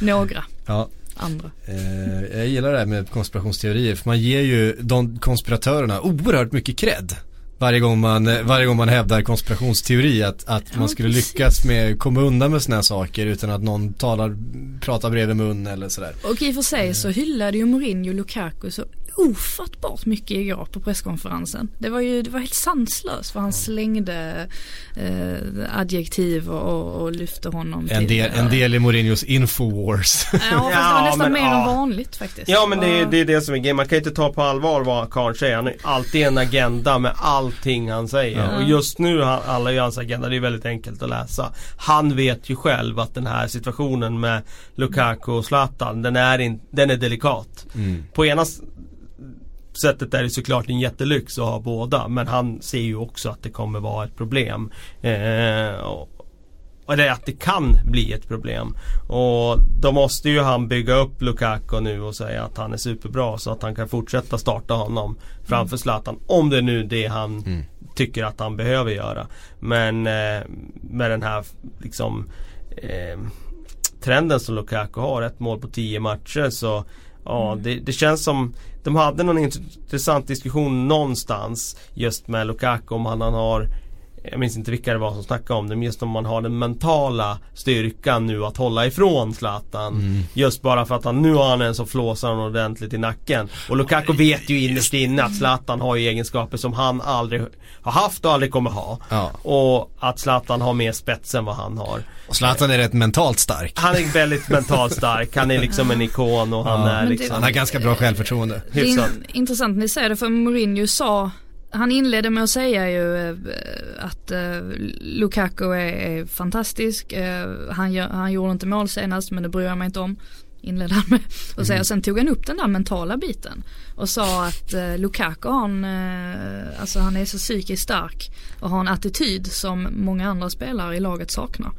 några Ja. Andra. Eh, jag gillar det här med konspirationsteorier för man ger ju de konspiratörerna oerhört mycket cred. Varje gång man, eh, varje gång man hävdar konspirationsteori att, att Ja, man skulle precis. lyckas med komma undan med sådana här saker utan att någon talar, pratar bredvid mun eller sådär. Och i och för sig så hyllade ju Mourinho Lukaku så ofattbart mycket igår på presskonferensen. Det var ju det var helt sanslöst för han slängde eh, adjektiv och, och, lyfte honom En till del, en del i Mourinhos infowars. Ja fast det var Ja, nästan men, mer ja. än vanligt faktiskt. Ja men det det är det som är grejen. Man kan inte ta på allvar vad Karl säger. Han har ju alltid en agenda med allting han säger. Ja. Och just nu alla ju hans agenda. Det är väldigt enkelt att läsa. Han vet ju själv att den här situationen med Lukaku och Zlatan den är, in, den är delikat. Mm. På ena sättet är det såklart en jättelyx att ha båda. Men han ser ju också att det kommer vara ett problem. Eh, och, och det är att det kan bli ett problem. Och då måste ju han bygga upp Lukaku nu och säga att han är superbra så att han kan fortsätta starta honom framför Zlatan. Om det är nu det han Mm. tycker att han behöver göra. Men eh, med den här liksom eh, trenden som Lukaku har, ett mål på tio matcher så Ja det, det känns som De hade någon intressant diskussion någonstans Just med Lukaku om han, han har Jag minns inte vilka det var som snackade om det men just om man har den mentala styrkan nu att hålla ifrån Zlatan Mm. Just bara för att han nu har han en som flåsar honom ordentligt i nacken Och Lukaku vet ju innerst inne att Zlatan har ju egenskaper som han aldrig har haft och aldrig kommer ha Ja. Och att Zlatan har mer spets än vad han har Och Zlatan är rätt mentalt stark. Han är väldigt mentalt stark, han är liksom en ikon och han Ja. är liksom Han har ganska bra självförtroende. Det är intressant ni säger det för Mourinho sa han inledde med att säga ju eh, att eh, Lukaku är, fantastisk. Eh, han, gör, han gjorde inte mål senast men det bryr jag mig inte om. Inledde han med att säga. Sen tog han upp den där mentala biten. Och sa att Lukaku eh, alltså han är så psykiskt stark och har en attityd som många andra spelare i laget saknar.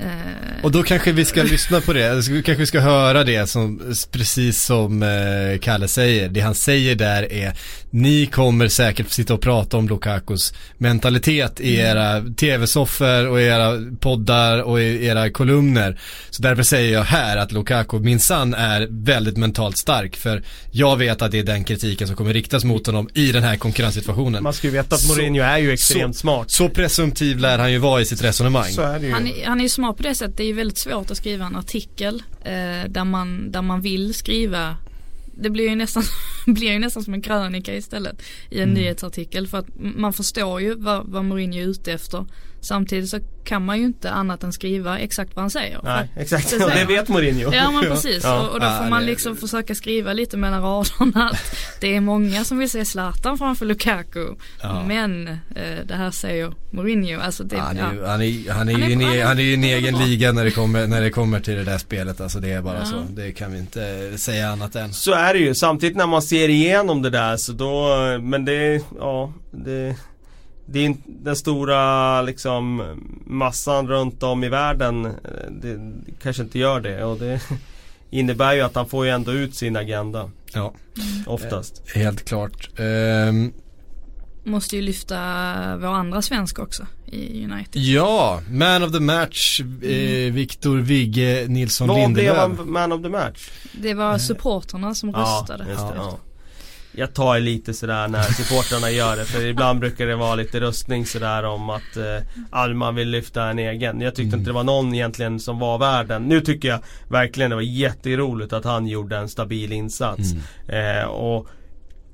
Eh, Och då kanske vi ska lyssna på det, Så kanske vi ska höra det som, precis som eh, Kalle säger. Det han säger där är, ni kommer säkert sitta och prata om Lukakus mentalitet i era tv-soffor och era poddar och i era kolumner. Så därför säger jag här att Lukaku minsann är väldigt mentalt stark. För jag vet att det är den kritiken som kommer riktas mot honom i den här konkurrenssituationen. Man ska ju veta att Så- Mourinho är ju extremt så- smart. Så presumtiv lär han ju vara i sitt resonemang. Så är det ju. Han, är- han är ju smart på det sättet. Det är väldigt svårt att skriva en artikel eh, där, man, där man vill skriva det blir ju nästan, blir ju nästan som en krönika istället i en nyhetsartikel för att man förstår ju vad, vad Mourinho är ute efter. Samtidigt så kan man ju inte annat än skriva exakt vad han säger. Nej, exakt. det det vet Mourinho. Ja men precis Ja. och, och då Ja, får man det- liksom försöka skriva lite mellan raderna att det är många som vill se Zlatan framför Lukaku. Ja. Men eh, det här säger Mourinho. Alltså det, Han är, ja. ju, han är, han är Han är en, e- han är ju en Han är egen liga när det, kommer, när det kommer till det där spelet. Alltså det är bara Ja. så. Det kan vi inte säga annat än. Så är det ju. Samtidigt när man ser igenom det där så då, men det, ja, det det är inte den stora liksom massan runt om i världen eh, det, det kanske inte gör det och det innebär ju att han får ju ändå ut sin agenda Ja, oftast. helt klart. Ehm, Måste ju lyfta vår andra svensk också i United. ja, man of the match, eh, Viktor Vigge Nilsson Vad blev Lindelöf. man of the match? Det var supporterna som röstade. Ja, just det, efter. ja. Jag tar lite sådär när supportrarna gör det för ibland brukar det vara lite röstning sådär om att eh, man vill lyfta en egen. Jag tyckte Mm. inte det var någon egentligen som var värd den. Nu tycker jag verkligen det var jätteroligt att han gjorde en stabil insats. Mm. Eh, och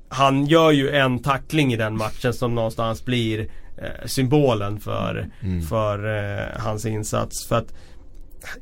han gör ju en tackling i den matchen som någonstans blir eh, symbolen för, Mm. för eh, hans insats. För att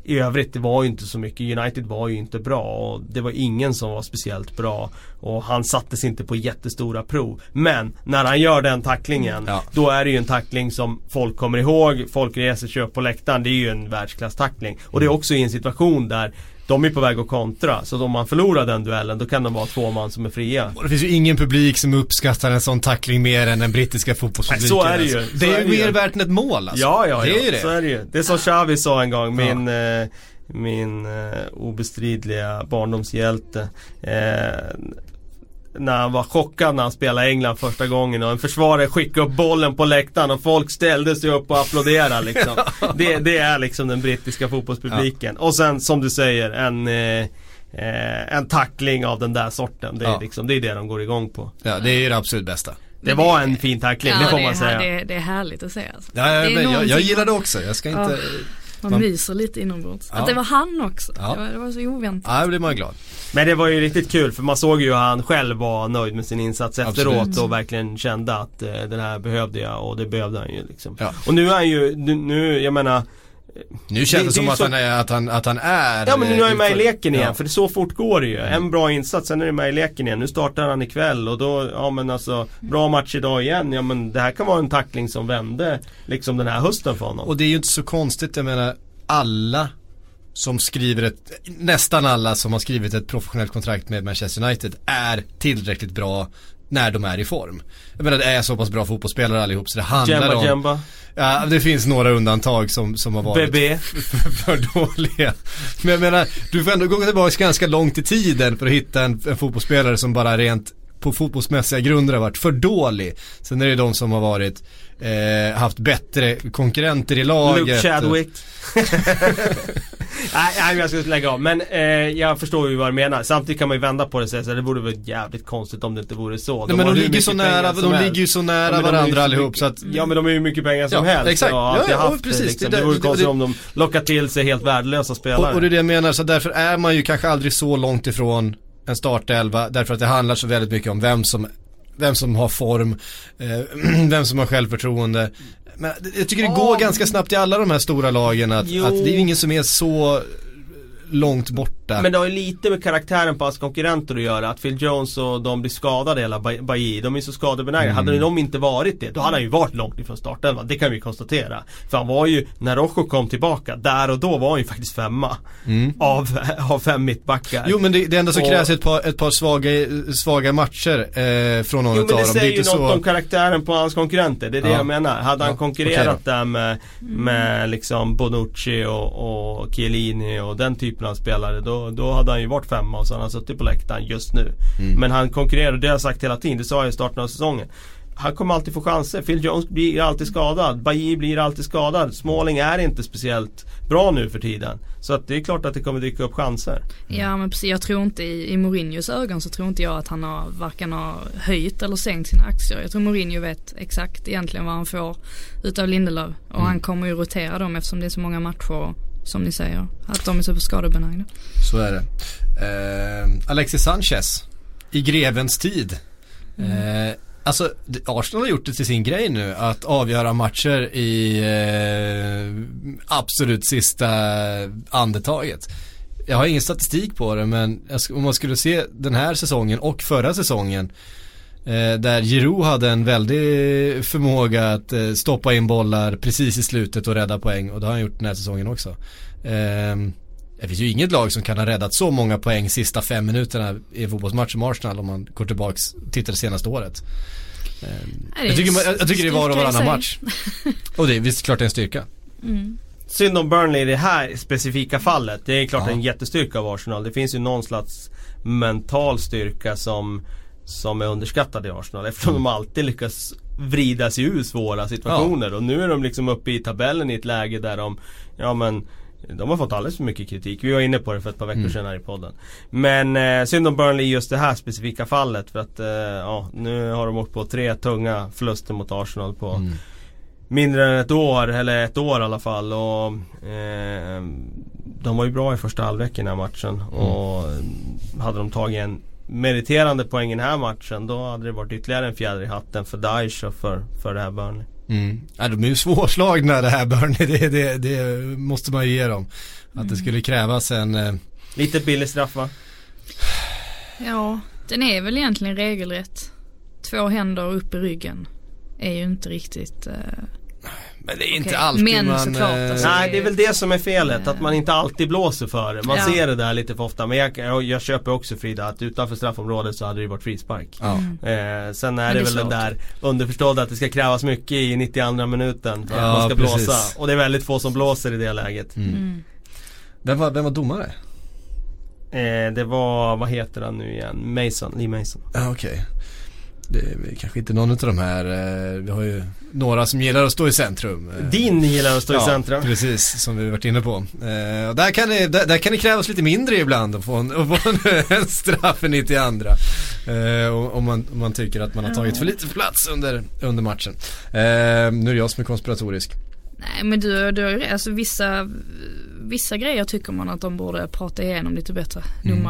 i övrigt, det var ju inte så mycket. United var ju inte bra och det var ingen som var speciellt bra. Och han sattes inte på jättestora prov. Men när han gör den tacklingen, Ja. då är det ju en tackling som folk kommer ihåg. Folk reser sig upp på läktaren. Det är ju en världsklasstackling. Och det är också i en situation där de är på väg att kontra. Så om man förlorar den duellen, då kan de vara två man som är fria. Och det finns ju ingen publik som uppskattar en sån tackling mer än den brittiska fotbollspubliken. Så är det ju. Alltså. Så Det är är ju mer värt än ett mål alltså. Ja, ja, ja. Det är ju det. Så är det ju. Det är som Xavi sa en gång, min, eh, min eh, obestridliga barndomshjälte. Eh, när han var chockad när han spelade England första gången och en försvarare skickade upp bollen på läktaren och folk ställde sig upp och applåderade liksom. det, det är liksom den brittiska fotbollspubliken. Och sen som du säger en eh, eh, en tackling av den där sorten. Det är, Ja. liksom, det är det de går igång på. Ja, det är ju det absolut bästa. Det var en fin tackling, det får är, man säga. Det, är- det är härligt att se alltså. Ja, ja, Det men jag, jag gillar det också. Jag ska inte... Man, Man- myser lite inombords. Ja. Att det var han också. Ja. Det, var, det var så oväntat. Ja, då blir man glad. Men det var ju riktigt kul för man såg ju hur han själv var nöjd med sin insats efteråt Absolut. och verkligen kände att eh, den här behövde jag och det behövde han ju liksom. Ja. Och nu är han ju, nu, nu jag menar Nu känns det, Det- som att, så- han är, att, han, att han är... Ja men nu är han med i för- leken igen Ja. för så fort går det ju. En bra insats, sen är det med i leken igen. Nu startar han ikväll och då, ja men alltså Bra match idag igen, ja men det här kan vara en tackling som vände liksom den här hösten för honom. Och det är ju inte så konstigt, jag menar alla som skriver ett, nästan alla som har skrivit ett professionellt kontrakt med Manchester United är tillräckligt bra när de är i form. Jag menar det är så pass bra fotbollsspelare allihop så det handlar Jemba om Jemba, Ja, det finns några undantag som, som har varit BB. för, för dåliga. Men jag menar, du får ändå gå tillbaka ganska långt i tiden för att hitta en, en fotbollsspelare som bara rent på fotbollsmässiga grunder har varit för dålig. Sen är det de som har varit, eh, haft bättre konkurrenter i laget. Luke Chadwick. nej, nej, jag ska lägga av. Men eh, jag förstår ju vad du menar. Samtidigt kan man ju vända på det och säga så här, det vore väl jävligt konstigt om det inte vore så. Nej, men de ligger så nära, de ligger ju så nära de ju varandra allihop mycket- så att Ja men de har ju mycket pengar som Ja, helst. exakt. Och Ja, ja, haft precis. Det, liksom. Det- det vore det- konstigt det- om de lockar till sig helt värdelösa spelare. Och, och det är det jag menar, så därför är man ju kanske aldrig så långt ifrån en startelva därför att det handlar så väldigt mycket om vem som, vem som har form, eh, vem som har självförtroende. Men jag tycker det går Ja. ganska snabbt i alla de här stora lagen att, att det är ju ingen som är så långt borta. Men det har ju lite med karaktären på hans konkurrenter att göra. Att Phil Jones och de blir skadade hela Ba- Bailly. De är så skadebenägna. Mm. Hade de inte varit det, då hade han ju varit långt ifrån startelvan. Det kan vi konstatera. För han var ju, när Rojo kom tillbaka, där och då var han ju faktiskt femma. Av, av fem mittbackar. Mm. Jo men det, det enda som Och- krävs är ett par, ett par svaga, svaga matcher eh, från någon Jo av men det dem. Det säger ju något så... om karaktären på hans konkurrenter. Det är det Ja. jag menar. Hade han Ja, konkurrerat okej där med, med liksom Bonucci och, och Chiellini och den typen av spelare. Då, då hade han ju varit femma och så hade han suttit på läktaren just nu. Mm. Men han konkurrerar, det har jag sagt hela tiden. Det sa jag i starten av säsongen. Han kommer alltid få chanser. Phil Jones blir alltid skadad. Bailly blir alltid skadad. Småling är inte speciellt bra nu för tiden. Så att det är klart att det kommer dyka upp chanser. Ja men precis, jag tror inte i, i Mourinhos ögon så tror inte jag att han har varken har höjt eller sänkt sina aktier. Jag tror Mourinho vet exakt egentligen vad han får utav Lindelöf. Och Mm. han kommer ju rotera dem eftersom det är så många matcher som ni säger. Att de är så skadebenägna. Så är det. Eh, Alexis Sanchez i grevens tid. Eh, alltså Arsenal har gjort det till sin grej nu att avgöra matcher i eh, absolut sista andetaget. Jag har ingen statistik på det men om man skulle se den här säsongen och förra säsongen där Giroud hade en väldig förmåga att eh, stoppa in bollar precis i slutet och rädda poäng och det har han gjort den här säsongen också. Ehm, det finns ju inget lag som kan ha räddat så många poäng sista fem minuterna i en fotbollsmatch som Arsenal om man går tillbaks tittar det senaste året. Ehm, jag, tycker, jag, jag tycker det är var och varannan match. Och det är visst klart det är en styrka. Synd om Burnley i det här specifika fallet. Det är klart Ja. en jättestyrka av Arsenal. Det finns ju någon slags mental styrka som, som är underskattad i Arsenal. Eftersom de alltid lyckas vrida sig ur svåra situationer. Och nu är de liksom uppe i tabellen i ett läge där de, ja men De har fått alldeles för mycket kritik. Vi var inne på det för ett par veckor Mm. sedan här i podden. Men eh, synd om Burnley i just det här specifika fallet för att eh, ja, nu har de åkt på tre tunga förluster mot Arsenal på Mm. mindre än ett år, eller ett år i alla fall. Och, eh, de var ju bra i första halvlek i den här matchen. Och hade de tagit en meriterande poäng i den här matchen då hade det varit ytterligare en fjäder i hatten för Daesh och för, för det här Burnley. Mm. Ja, de är ju svårslagna det här Burnley, det, det, det måste man ju ge dem. Att det skulle krävas en, eh, Lite billig straff va? Ja, den är väl egentligen regelrätt. Två händer upp i ryggen. Är ju inte riktigt... eh, men det är inte Okej, alltid men man... såklart, eh, alltså. Nej det är väl det som är felet, att man inte alltid blåser för det. Man Ja. ser det där lite för ofta. Men jag, jag, jag köper också Frida att utanför straffområdet så hade det ju varit frispark. Ja. Eh, sen är det, det är väl den svårt. där underförstådda att det ska krävas mycket i 92 minuten för att Ja, man ska precis. blåsa. Och det är väldigt få som blåser i det läget. mm. Vem, var, vem var domare? Eh, det var, vad heter han nu igen? Mason, Lee Mason. Ja okej. Det är kanske inte någon av de här, eh, vi har ju några som gillar att stå i centrum. Eh, Din gillar att stå i ja, centrum. precis, som vi varit inne på. Eh, och där, kan det, där, där kan det krävas lite mindre ibland att få en, att få en, en straff än i till andra. Och- om, man, om man tycker att man har tagit för lite plats under, under matchen. Nu är det jag som är konspiratorisk. Nej men du, du har ju rätt. alltså vissa, vissa grejer tycker man att de borde prata igenom lite bättre, Mm.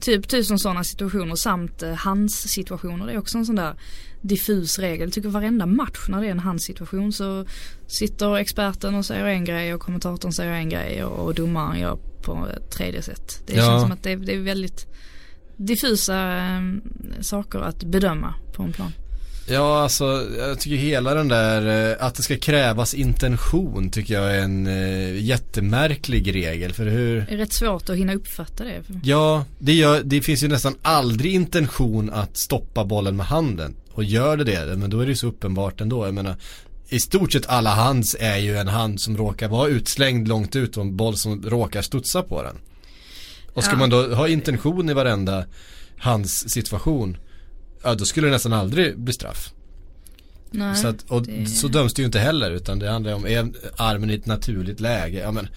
Typ tusen sådana situationer samt eh, hans situationer. Det är också en sån där diffus regel. Jag tycker varenda match när det är en hans situation så sitter experten och säger en grej och kommentatorn säger en grej och, domaren gör på ett tredje sätt. Det Ja. känns som att det, är- det är väldigt diffusa eh, saker att bedöma på en plan. Ja, alltså jag tycker hela den där eh, att det ska krävas intention tycker jag är en eh, jättemärklig regel. För hur, Det är rätt svårt att hinna uppfatta det. ja, det, gör, det finns ju nästan aldrig intention att stoppa bollen med handen. Och gör det det, men då är det ju så uppenbart ändå. Jag menar, i stort sett alla hands är ju en hand som råkar vara utslängd långt ut och en boll som råkar studsa på den. Och ska Ja. man då ha intention i varenda hands situation, ja då skulle det nästan aldrig bli straff. Nej, Så, att, och det- så döms det ju inte heller utan det handlar om, är armen i ett naturligt läge? Ja men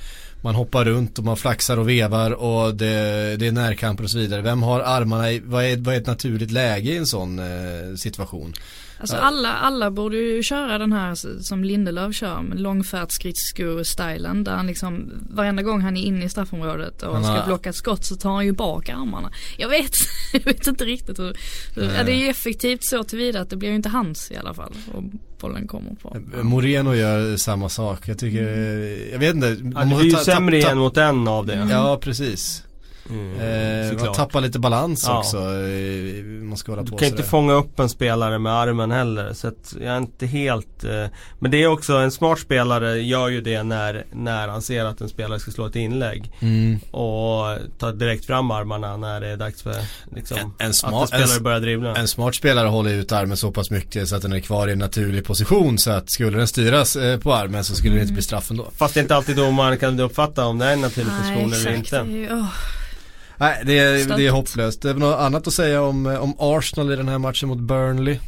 man hoppar runt och man flaxar och vevar och det, det är närkamper och så vidare. Vem har armarna i, vad är, vad är ett naturligt läge i en sån eh, situation? Alltså alla, alla borde ju köra den här som Lindelöf kör med långfärdsskridsko-stylen där han liksom varenda gång han är inne i straffområdet och Han ska har- blocka ett skott så tar han ju bak armarna. Jag vet, jag vet inte riktigt hur, hur ja, det är ju effektivt så tillvida att det blir ju inte hans i alla fall och bollen kommer på. Moreno gör samma sak. Jag tycker, jag vet inte. Ja, det blir ju ta- sämre tapp- en mot en av det. Ja precis. Mm, Eh, man tappar lite balans Ja. också. eh, Man ska hålla Du på kan inte sådär. fånga upp en spelare med armen heller så att jag är inte helt eh, Men det är också en smart spelare gör ju det när, när han ser att en spelare ska slå ett inlägg Mm. Och tar direkt fram armarna när det är dags för liksom, En- en att smart- en spelare börjar dribbla En smart spelare håller ut armen så pass mycket så att den är kvar i en naturlig position så att skulle den styras eh, på armen så skulle det inte bli straff ändå. Fast det är inte alltid domaren kan uppfatta om det är en naturlig Nej position eller exakt, det inte åh. Nej det är, det är hopplöst. Det är väl något annat att säga om, eh, om Arsenal i den här matchen mot Burnley.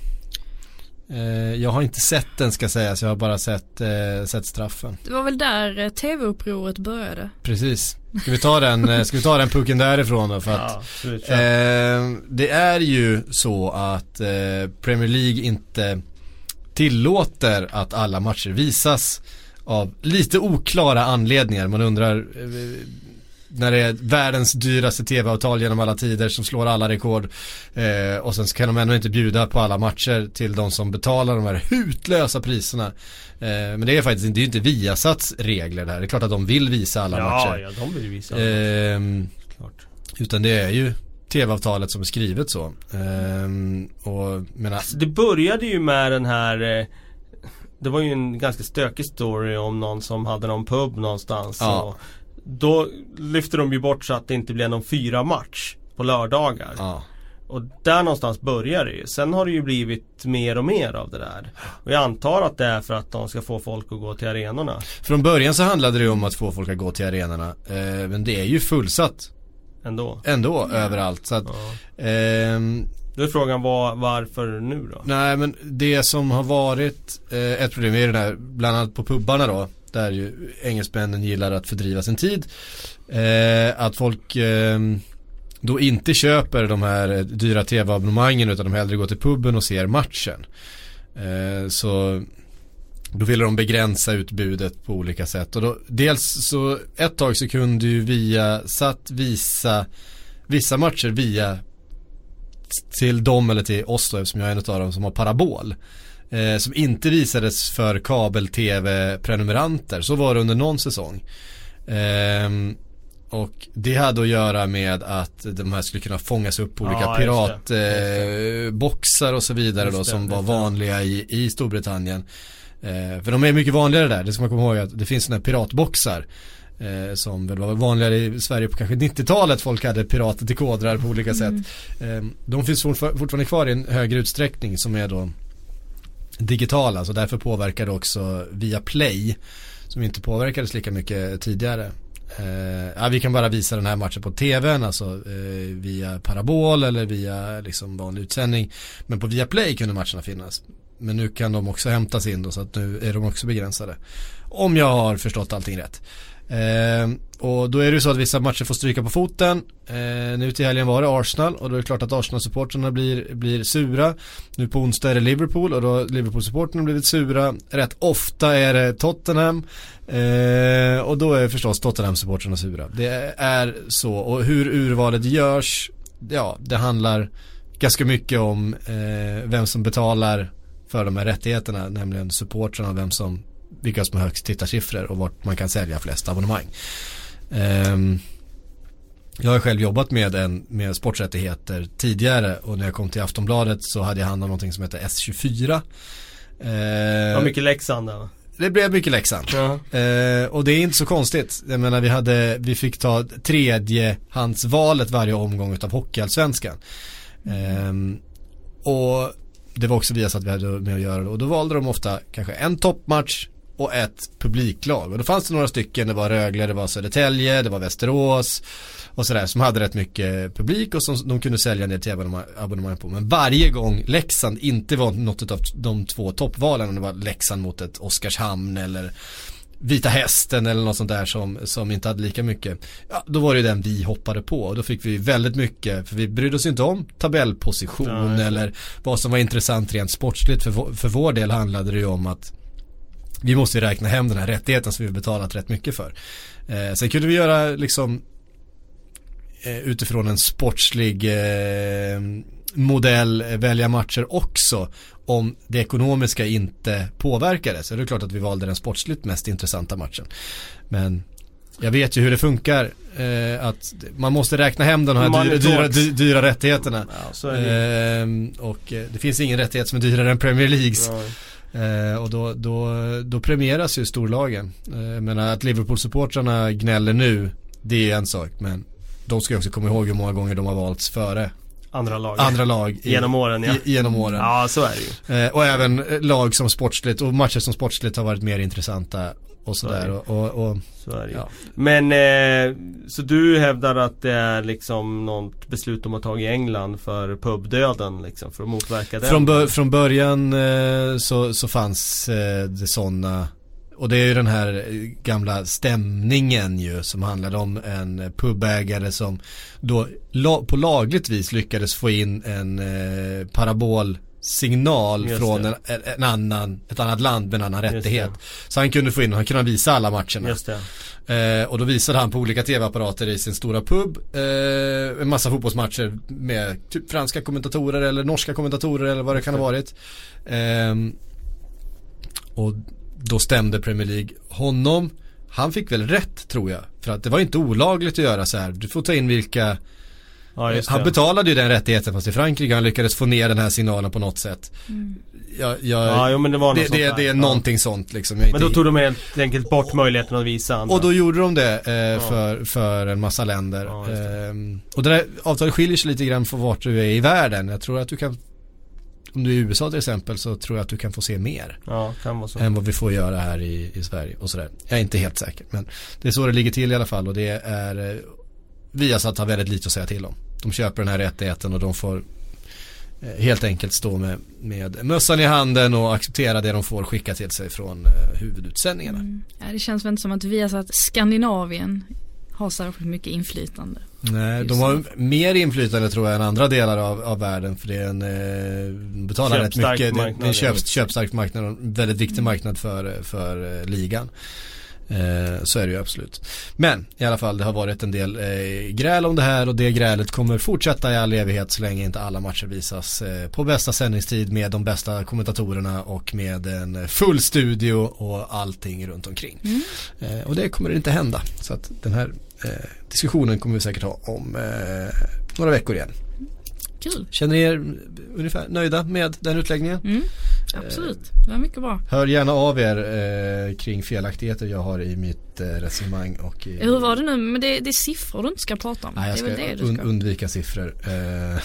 Eh, jag har inte sett den ska sägas, jag har bara sett, eh, sett straffen. Det var väl där eh, tv-upproret började. Precis. Ska vi ta den, ska vi ta den pucken därifrån då för att Ja. Eh, det är ju så att eh, Premier League inte tillåter att alla matcher visas av lite oklara anledningar. Man undrar eh, när det är världens dyraste tv-avtal genom alla tider som slår alla rekord eh, och sen så kan de ändå inte bjuda på alla matcher till de som betalar de här hutlösa priserna. Eh, men det är faktiskt det är ju inte Viasats regler där. Det är klart att de vill visa alla ja, matcher. ja, de vill visa Ehm, klart. utan det är ju tv-avtalet som är skrivet så. Ehm, och menar, Alltså, det började ju med den här eh, Det var ju en ganska stökig story om någon som hade någon pub någonstans Ja. och Då lyfte de ju bort så att det inte blev någon fyra match på lördagar ja. Och där någonstans börjar det ju. Sen har det ju blivit mer och mer av det där. Och jag antar att det är för att de ska få folk att gå till arenorna Från början så handlade det ju om att få folk att gå till arenorna. Eh, men det är ju fullsatt ändå. ändå överallt. Så att, Ja. ehm, Då är frågan var, varför nu då? nej men det som har varit eh, ett problem är det där, bland annat på pubbarna då där ju engelsmännen gillar att fördriva sin tid. Eh, att folk eh, då inte köper de här dyra tv-abonnemangen utan de hellre går till puben och ser matchen. Eh, så då ville de begränsa utbudet på olika sätt. Och då, dels så ett tag så kunde ju via satt visa vissa matcher via till dem eller till oss då eftersom jag är en av dem som har parabol. Eh, som inte visades för kabel-tv-prenumeranter. Så var det under någon säsong. Eh, och det hade att göra med att de här skulle kunna fångas upp på olika Ja, piratboxar eh, och så vidare Just då som var det. vanliga i, i Storbritannien. Eh, för de är mycket vanligare där, det ska man komma ihåg att det finns sådana här piratboxar. Eh, som väl var vanligare i Sverige på kanske 90-talet, folk hade piratdekodrar på olika sätt. Eh, de finns fortfar- fortfarande kvar i en högre utsträckning som är då digitala, så därför påverkar det också via Play som inte påverkades lika mycket tidigare. Eh, ja, vi kan bara visa den här matchen på tvn, alltså eh, via parabol eller via liksom vanlig utsändning. Men på Viaplay kunde matcherna finnas. Men nu kan de också hämtas in då, så att nu är de också begränsade. Om jag har förstått allting rätt. Eh, och då är det ju så att vissa matcher får stryka på foten. Eh, nu till helgen var det Arsenal och då är det klart att Arsenal-supporterna blir, blir sura. Nu på onsdag är det Liverpool och då har Liverpool-supporterna blivit sura. Rätt ofta är det Tottenham. Eh, och då är förstås Tottenham-supporterna sura. Det är så och hur urvalet görs, ja det handlar ganska mycket om eh, vem som betalar för de här rättigheterna, nämligen supportrarna och vem som vilka som har högst tittarsiffror och vart man kan sälja flest abonnemang. Ehm, jag har själv jobbat med, en, med sporträttigheter tidigare och när jag kom till Aftonbladet så hade jag hand om någonting som heter S24. Ehm, Vad mycket Leksand där va? det blev mycket Leksand. Ja. Eh, och det är inte så konstigt. Jag menar vi hade, vi fick ta tredjehandsvalet varje omgång utav Hockeyallsvenskan. Ehm, och det var också vi att vi hade med att göra det. Och då valde de ofta kanske en toppmatch och ett publiklag. Och då fanns det några stycken, det var Rögle, det var Södertälje, det var Västerås och sådär som hade rätt mycket publik och som de kunde sälja ner tv-abonnemang på. Men varje gång Leksand inte var något av de två toppvalen, om det var Leksand mot ett Oskarshamn eller Vita Hästen eller något sånt där som, som inte hade lika mycket. Ja, då var det den vi hoppade på och då fick vi väldigt mycket, för vi brydde oss inte om tabellposition det. eller vad som var intressant rent sportsligt. För, vår- för vår del handlade det ju om att vi måste ju räkna hem den här rättigheten som vi betalat rätt mycket för. Eh, sen kunde vi göra liksom eh, utifrån en sportslig eh, modell eh, välja matcher också om det ekonomiska inte påverkades. Så det är klart att vi valde den sportsligt mest intressanta matchen. Men jag vet ju hur det funkar. Eh, att man måste räkna hem de här dyra, dyra, talks. dy, dyra rättigheterna. Ja, det. Ehm, och eh, det finns ingen rättighet som är dyrare än Premier Leagues. Ja. Eh, och då, då, då premieras ju storlagen. Eh, menar att Liverpool-supportrarna gnäller nu, det är en sak. Men de ska också komma ihåg hur många gånger de har valts före Andra lag. andra lag i, Genom åren ja. i, genom åren. Ja så är det ju. Eh, och även lag som sportsligt och matcher som sportsligt har varit mer intressanta och sådär. Ja. Och, och, och, Så är det ja. Men eh, så du hävdar att det är liksom något beslut de har tagit i England för pubdöden liksom för att motverka den? Från, bör, från början eh, så, så fanns eh, det sådana och det är ju den här gamla stämningen ju som handlade om en pubägare som då la, på lagligt vis lyckades få in en eh, parabolsignal Just från det. en, en annan, ett annat land med en annan Just rättighet. det. Så han kunde få in, han kunde visa alla matcherna. Just det. Eh, och då visade han på olika tv-apparater i sin stora pub eh, en massa fotbollsmatcher med typ franska kommentatorer eller norska kommentatorer eller vad det kan ha varit. Ehm, och då stämde Premier League honom. Han fick väl rätt tror jag. För att det var inte olagligt att göra så här. Du får ta in vilka Ja han betalade ju den rättigheten fast i Frankrike han lyckades få ner den här signalen på något sätt. Jag, jag, Ja jo men det var det, det, där. det är Ja. någonting sånt liksom. Men då tog de helt enkelt bort möjligheten att visa andra. och då gjorde de det eh, för, för en massa länder. Ja, det. Ehm, och det där avtalet skiljer sig lite grann från vart du är i världen. Jag tror att du kan, om du är i USA till exempel så tror jag att du kan få se mer. Ja kan vara så. Än vad vi får göra här i, i Sverige och sådär. Jag är inte helt säker. Men det är så det ligger till i alla fall och det är eh, Viasat har väldigt lite att säga till om. De köper den här rättigheten och de får eh, helt enkelt stå med, med mössan i handen och acceptera det de får skicka till sig från eh, huvudutsändningarna. Mm. Ja, det känns väl inte som att vi har satt Skandinavien har särskilt mycket inflytande. Nej, de har mer inflytande tror jag än andra delar av, av världen för det är en, eh, betalar rätt mycket, det, det är en köp, köpstark marknad och en väldigt viktig marknad för, för eh, ligan. Eh, så är det ju absolut. Men i alla fall det har varit en del eh, gräl om det här och det grälet kommer fortsätta i all evighet så länge inte alla matcher visas eh, på bästa sändningstid med de bästa kommentatorerna och med en full studio och allting runt omkring. Eh, och det kommer inte hända. Så att den här diskussionen kommer vi säkert ha om några veckor igen. Kul. Känner ni er ungefär nöjda med den utläggningen? Mm. Absolut, det var mycket bra. Hör gärna av er eh, kring felaktigheter jag har i mitt eh, resonemang och i, Hur var det nu? Men det, det är siffror du inte ska prata om. Nej, jag det ska, det du un, ska. undvika siffror. Eh,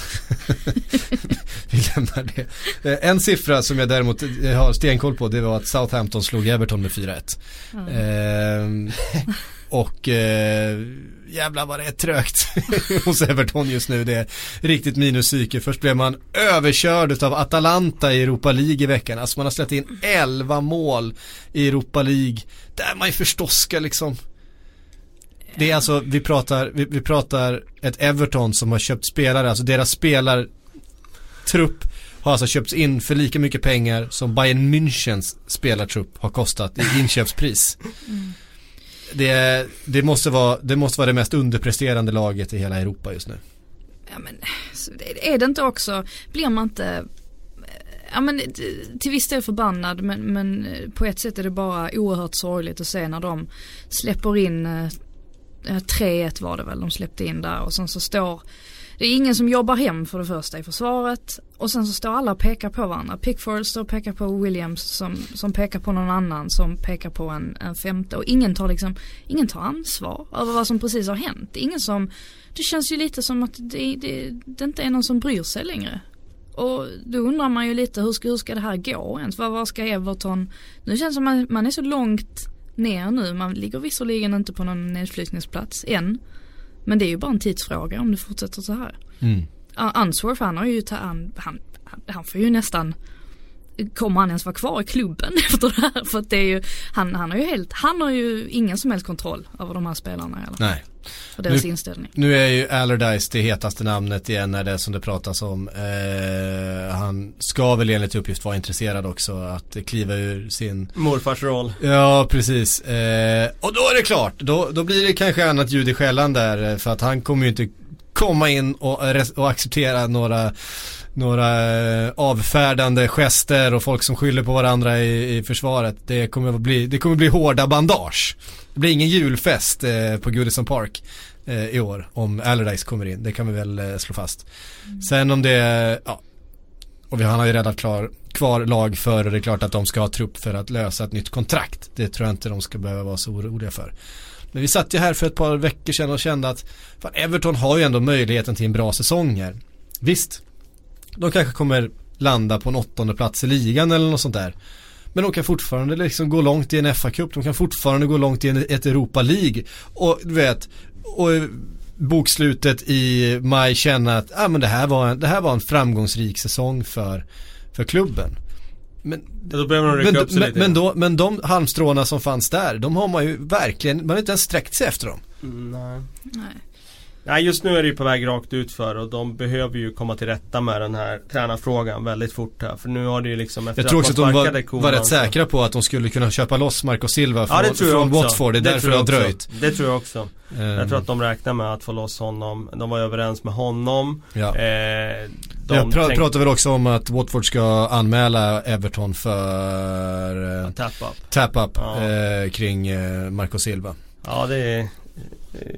Vi lämnar det. Eh, En siffra som jag däremot eh, har stenkoll på det var att Southampton slog Everton med 4-1. Eh, och eh, jävlar vad det är trögt hos Everton just nu. Det är riktigt minuspsyke. Först blev man överkörd av Atalanta i Europa League i veckan. Alltså man har släppt in 11 mål i Europa League. Där man ju förstås ska liksom det är alltså, vi pratar, vi, vi pratar ett Everton som har köpt spelare, alltså deras spelartrupp har alltså köpts in för lika mycket pengar som Bayern Münchens spelartrupp har kostat i inköpspris. Mm. Det, det, måste vara, det måste vara det mest underpresterande laget i hela Europa just nu. Ja men är det inte också, blir man inte eh, Ja men till viss del förbannad men, men eh, på ett sätt är det bara oerhört sorgligt att se när de släpper in eh, 3-1 var det väl de släppte in där och sen så står det är ingen som jobbar hem för det första i försvaret och sen så står alla och pekar på varandra. Pickford står och pekar på Williams som, som pekar på någon annan som pekar på en, en femte och ingen tar liksom, ingen tar ansvar över vad som precis har hänt. Det är ingen som, det känns ju lite som att det, det, det inte är någon som bryr sig längre. Och då undrar man ju lite hur ska, hur ska det här gå ens? Vad, vad ska Everton? Nu känns det som man, man är så långt ner nu. Man ligger visserligen inte på någon nedflyttningsplats än. Men det är ju bara en tidsfråga om det fortsätter så här. A- Answorth han har ju, ta, han, han, han får ju nästan Kommer han ens vara kvar i klubben efter det här? För att det är ju, han, han har ju helt, han har ju ingen som helst kontroll över de här spelarna fall. Nej. Och deras Nu- inställning. Nu är ju Allardyce det hetaste namnet igen när det är som det pratas om. Eh, han ska väl enligt uppgift vara intresserad också att kliva ur sin Morfars roll. Ja, precis. Eh, och då är det klart, då, då blir det kanske annat ljud i skällan där eh, för att han kommer ju inte komma in och, res- och acceptera några några eh, avfärdande gester och folk som skyller på varandra i, i försvaret. Det kommer att bli, det kommer bli hårda bandage. Det blir ingen julfest eh, på Goodison Park eh, i år om Allardyce kommer in. Det kan vi väl eh, slå fast. Sen om det, ja, och vi, han har ju redan klar, kvar lag för och det är klart att de ska ha trupp för att lösa ett nytt kontrakt. Det tror jag inte de ska behöva vara så oroliga för. Men vi satt ju här för ett par veckor sedan och kände att fan, Everton har ju ändå möjligheten till en bra säsong här. Visst, de kanske kommer landa på en åttonde plats i ligan eller något sånt där. Men de kan fortfarande liksom gå långt i en FA-cup, de kan fortfarande gå långt i en, ett Europa League. Och du vet, och bokslutet i maj känna att ah, men det, här var en, det här var en framgångsrik säsong för, för klubben. Men, Ja, då behöver de rycka men, upp sig men, lite. men, då, men de halmstråna som fanns där, de har man ju verkligen, man har inte ens sträckt sig efter dem. Mm, nej. Nej. Nej just nu är det ju på väg rakt ut för och de behöver ju komma till rätta med den här tränarfrågan väldigt fort här. För nu har det ju liksom efter Jag tror också att de sparkade var, Koeman var rätt säkra på att de skulle kunna köpa loss Marco Silva Ja från, det jag från. Watford, det är därför tror det har jag dröjt. Det tror jag också. Jag Ehm, tror att de räknar med att få loss honom. De var överens med honom. ja. Eh, de Jag tänk- pratar väl också om att Watford ska anmäla Everton för eh, Tap up. tap-up Ja. eh, kring eh, Marco Silva. Ja det är, eh,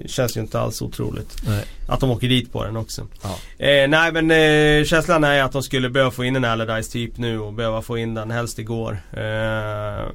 känns ju inte alls otroligt. Nej. Att de åker dit på den också. Ja. Eh, nej men eh, känslan är att de skulle behöva få in en Allardyce typ nu och behöva få in den helst igår. Eh,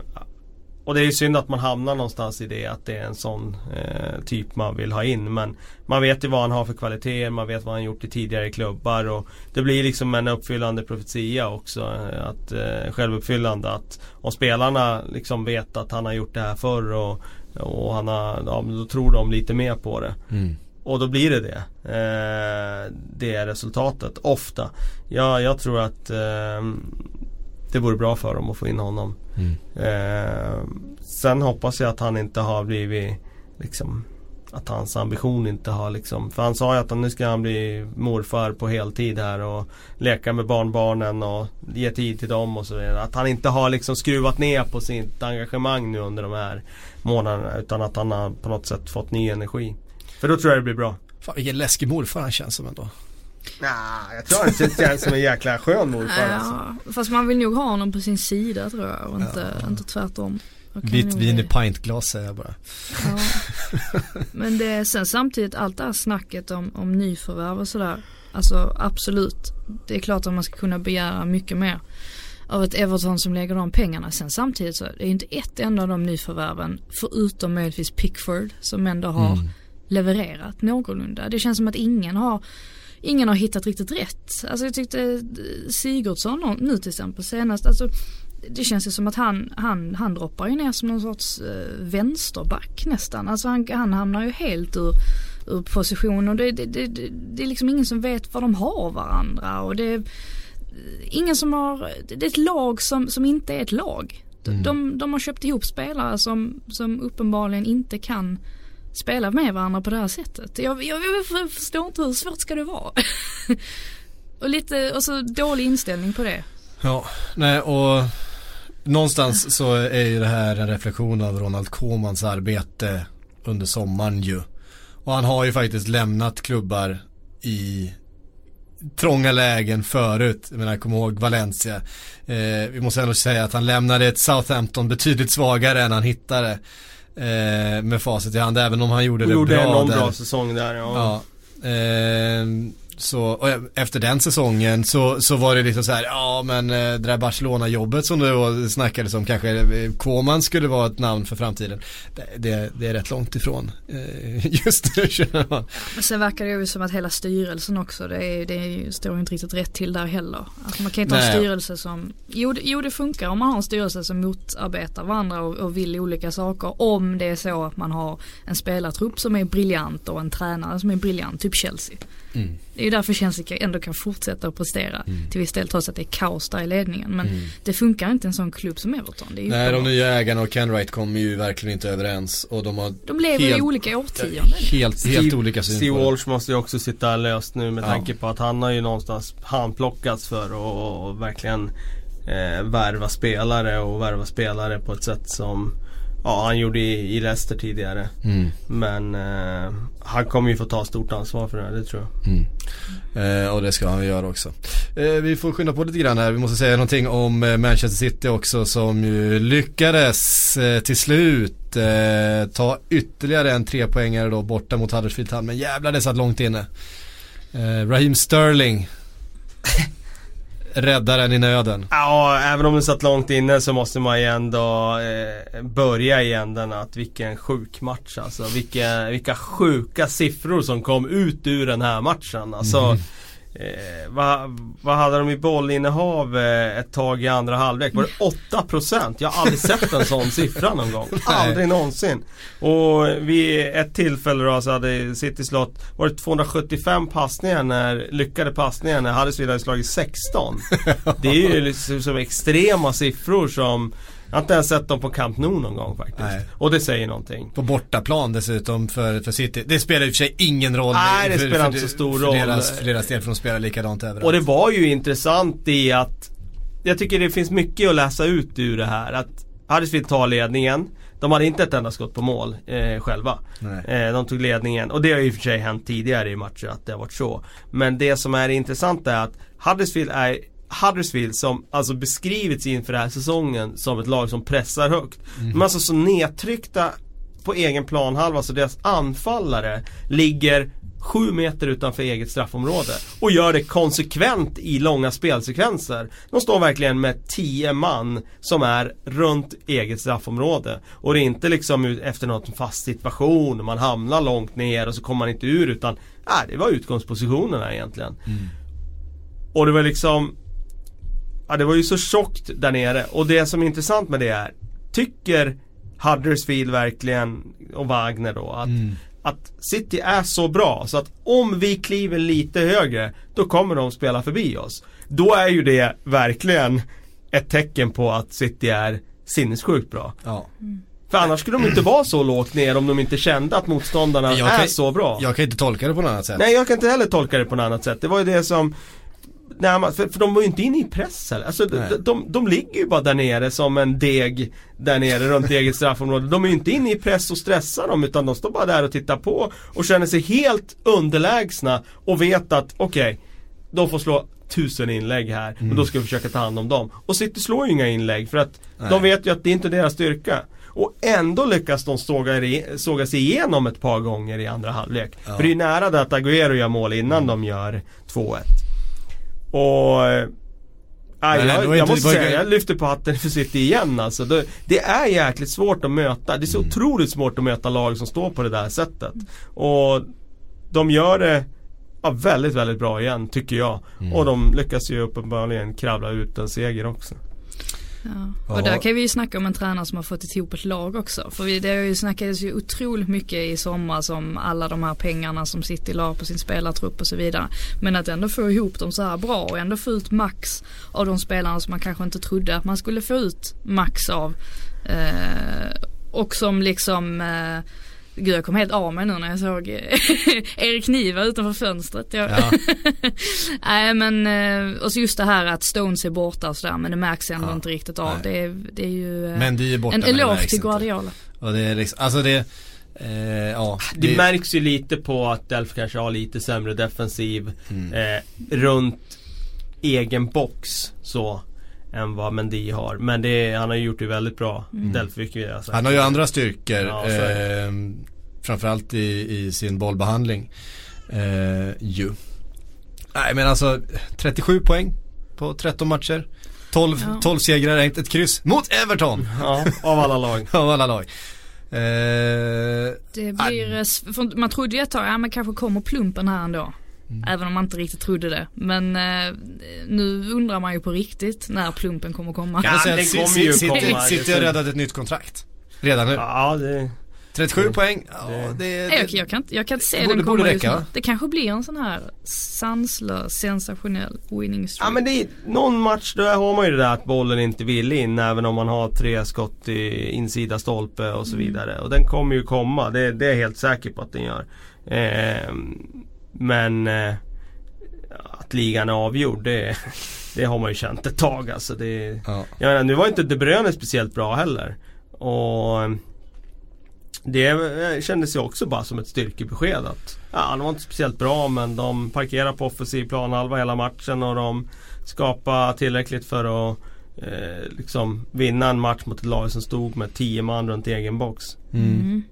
och det är ju synd att man hamnar någonstans i det att det är en sån eh, typ man vill ha in. Men man vet ju vad han har för kvaliteter, man vet vad han gjort i tidigare klubbar och det blir liksom en uppfyllande profetia också. eh, Att, eh, självuppfyllande att om spelarna liksom vet att han har gjort det här förr och, och han har, ja, då tror de lite mer på det. Mm. Och då blir det det. Eh, det är resultatet, ofta. Ja, jag tror att eh, det vore bra för dem att få in honom. Mm. Eh, sen hoppas jag att han inte har blivit liksom att hans ambition inte har liksom För han sa ju att nu ska han bli morfar på heltid här och Leka med barnbarnen och ge tid till dem och så vidare. Att han inte har liksom skruvat ner på sitt engagemang nu under de här månaderna Utan att han har på något sätt fått ny energi För då tror jag det blir bra Fan vilken läskig morfar han känns som ändå. Nah, jag tror han känns som en jäkla skön morfar alltså. Ja, fast man vill nog ha honom på sin sida tror jag och inte, inte tvärtom. Vitt vin i pintglas säger jag bara. Ja. Men det är sen samtidigt allt det här snacket om, om nyförvärv och sådär. Alltså absolut. Det är klart att man ska kunna begära mycket mer av ett Everton som lägger de pengarna. Sen samtidigt så är det inte ett enda av de nyförvärven förutom möjligtvis Pickford som ändå har levererat någorlunda. Det känns som att ingen har Ingen har hittat riktigt rätt. Alltså jag tyckte Sigurdsson nu till exempel senast, alltså det känns ju som att han, han, han droppar ju ner som någon sorts eh, vänsterback nästan. Alltså han, han hamnar ju helt ur, ur position och det, det, det, det, det är liksom ingen som vet vad de har varandra och det är ingen som har, det är ett lag som, som inte är ett lag. De, de, de har köpt ihop spelare som, som uppenbarligen inte kan spela med varandra på det här sättet. Jag, jag, jag förstår inte hur svårt ska det vara? och lite, och så dålig inställning på det. Ja, nej och någonstans så är ju det här en reflektion av Ronald Komans arbete under sommaren ju. Och han har ju faktiskt lämnat klubbar i trånga lägen förut. Jag menar, kom ihåg Valencia. Eh, vi måste ändå säga att han lämnade ett Southampton betydligt svagare än han hittade. Eh, med facit i hand, även om han gjorde Och det gjorde bra någon där. bra säsong där ja. Ja. ehm, så, och efter den säsongen så, så var det liksom så här, ja men eh, det där Barcelona-jobbet som det då snackades om kanske eh, Koman skulle vara ett namn för framtiden. Det, det, det är rätt långt ifrån eh, just nu känner man. Men sen verkar det ju som att hela styrelsen också, det, är, det står ju inte riktigt rätt till där heller. Alltså man kan inte ha en Nej. styrelse som, jo, jo det funkar om man har en styrelse som motarbetar varandra och, och vill olika saker. Om det är så att man har en spelartrupp som är briljant och en tränare som är briljant, typ Chelsea. Mm. Det är ju därför Chelsea kan- ändå kan fortsätta att prestera till viss del trots att det är kaos där i ledningen. Men det funkar inte en sån klubb som Everton. Det är ju Nej, de nya ägarna och Ken Wright kommer ju verkligen inte överens och de har de lever helt, i olika årtionden. helt, helt olika syn Steve. Walsh måste ju också sitta löst nu med Ja. tanke på att han har ju någonstans handplockats för att och verkligen eh, värva spelare och värva spelare på ett sätt som Ja han gjorde i, i Leicester tidigare. Mm. Men eh, han kommer ju få ta stort ansvar för det här, det tror jag. Mm. Eh, och det ska han göra också. Eh, vi får skynda på lite grann här. Vi måste säga någonting om eh, Manchester City också som ju lyckades eh, till slut eh, ta ytterligare en trepoängare då borta mot Huddersfield Town. Men jävlar det satt långt inne. Eh, Raheem Sterling räddaren i nöden. Ja, även om det satt långt inne så måste man ju ändå eh, börja i änden att vilken sjuk match alltså. Vilka, vilka sjuka siffror som kom ut ur den här matchen. Alltså, eh, vad, vad hade de i bollinnehav eh, ett tag i andra halvlek? Var det 8%? Jag har aldrig sett en sån siffra någon gång. Aldrig någonsin. Och vid ett tillfälle då så hade City slått, var det 275 passningar när, lyckade passningar när Huddersfield hade slagit 16. Det är ju liksom som extrema siffror som jag har inte ens sett dem på Camp Nou någon gång faktiskt. Nej. Och det säger någonting. På bortaplan dessutom för, för City. Det spelar i och för sig ingen roll. Nej, det för, spelar för, inte så stor för roll. Deras, för deras del för de spelar likadant överallt. Och det var ju intressant i att Jag tycker det finns mycket att läsa ut ur det här. Att Huddersfield tar ledningen. De hade inte ett enda skott på mål eh, själva. Eh, de tog ledningen och det har ju i och för sig hänt tidigare i matcher att det har varit så. Men det som är intressant är att Huddersfield är Huddersfield som alltså beskrivits inför den här säsongen som ett lag som pressar högt. De är alltså så nedtryckta på egen planhalva så deras anfallare ligger sju meter utanför eget straffområde och gör det konsekvent i långa spelsekvenser. De står verkligen med 10 man som är runt eget straffområde. Och det är inte liksom efter någon fast situation, man hamnar långt ner och så kommer man inte ur utan nej, det var utgångspositionerna egentligen. Och det var liksom Ja det var ju så tjockt där nere och det som är intressant med det är Tycker Huddersfield verkligen och Wagner då att att City är så bra så att om vi kliver lite högre då kommer de spela förbi oss. Då är ju det verkligen ett tecken på att City är sinnessjukt bra. Ja. För annars skulle de inte vara så lågt ner om de inte kände att motståndarna Jag är kan- så bra. Jag kan inte tolka det på något annat sätt. Nej jag kan inte heller tolka det på något annat sätt. Det var ju det som Nej, man- för, för de var ju inte inne i press heller. Alltså, de, de, de ligger ju bara där nere som en deg där nere runt eget straffområde. De är ju inte inne i press och stressar dem utan de står bara där och tittar på och känner sig helt underlägsna och vet att okej, de får slå tusen inlägg här och då ska vi försöka ta hand om dem. Och City slår ju inga inlägg för att Nej. de vet ju att det inte är deras styrka. Och ändå lyckas de såga, såga sig igenom ett par gånger i andra halvlek. Ja. För det är ju nära det att Agüero gör mål innan de gör 2-1. Och... eh, aj, ändå jag, jag inte- måste säga, jag lyfter på hatten för City igen alltså. Det, det är jäkligt svårt att möta. Det är så Mm. otroligt svårt att möta lag som står på det där sättet. Och de gör det ja, väldigt, väldigt bra igen tycker jag. Mm. Och de lyckas ju uppenbarligen kravla ut en seger också. Ja. Och där kan vi ju snacka om en tränare som har fått ihop ett lag också. För vi, det har ju snackades ju otroligt mycket i somras om alla de här pengarna som City la på sin spelartrupp och så vidare. Men att ändå få ihop dem så här bra och ändå få ut max av de spelarna som man kanske inte trodde att man skulle få ut max av. Eh, och som liksom eh, Gud jag kom helt av mig nu när jag såg eh, Erik Niva utanför fönstret. Jag, Ja. Nej men eh, och så just det här att Stones är borta och sådär men det märks ändå Ja. inte riktigt av. Det är, det är ju eh, Men de är borta en men det eloge till. Guardiola. Och det är liksom, alltså det, eh, ja. Det, märks ju lite på att Delf kanske har lite sämre defensiv Mm. eh, runt egen box så än vad Mendy har. Men det, han har ju gjort det väldigt bra. Delf vilket vi har sagt. Han har ju andra styrkor. Ja, eh, framförallt i, i sin bollbehandling. Eh, ju. Nej men alltså 37 poäng på 13 matcher. 12, Ja. 12 segrar, ett kryss mot Everton. Ja, av alla lag. Av alla lag. Eh, Det blir, eh, man trodde ju ett tag, ja men kanske kommer plumpen här ändå. Mm. Även om man inte riktigt trodde det. Men eh, nu undrar man ju på riktigt när plumpen kommer komma. Ja, den att kommer ju komma. City har räddat ett nytt kontrakt. Redan nu. Ja, det... 37 poäng. Ja, det- det, Nej, jag, det, jag, kan, inte- jag kan inte se Det den borde komma just räcka, nu. Det kanske blir en sån här sanslös, sensationell winning streak. Ja men det är någon match där har man ju det där att bollen inte vill in även om man har tre skott i insida stolpe och så vidare. Och den kommer ju komma, det, det är jag helt säker på att den gör. Ehm, men eh, att ligan är avgjord det, det har man ju känt ett tag alltså. Det, ja. jag menar, nu var inte De Bruyne speciellt bra heller. Och det kändes ju också bara som ett styrkebesked att ja, han var inte speciellt bra men de parkerar på offensiv planhalva hela matchen och de skapar tillräckligt för att eh, liksom vinna en match mot ett lag som stod med 10 man runt egen box. Mm.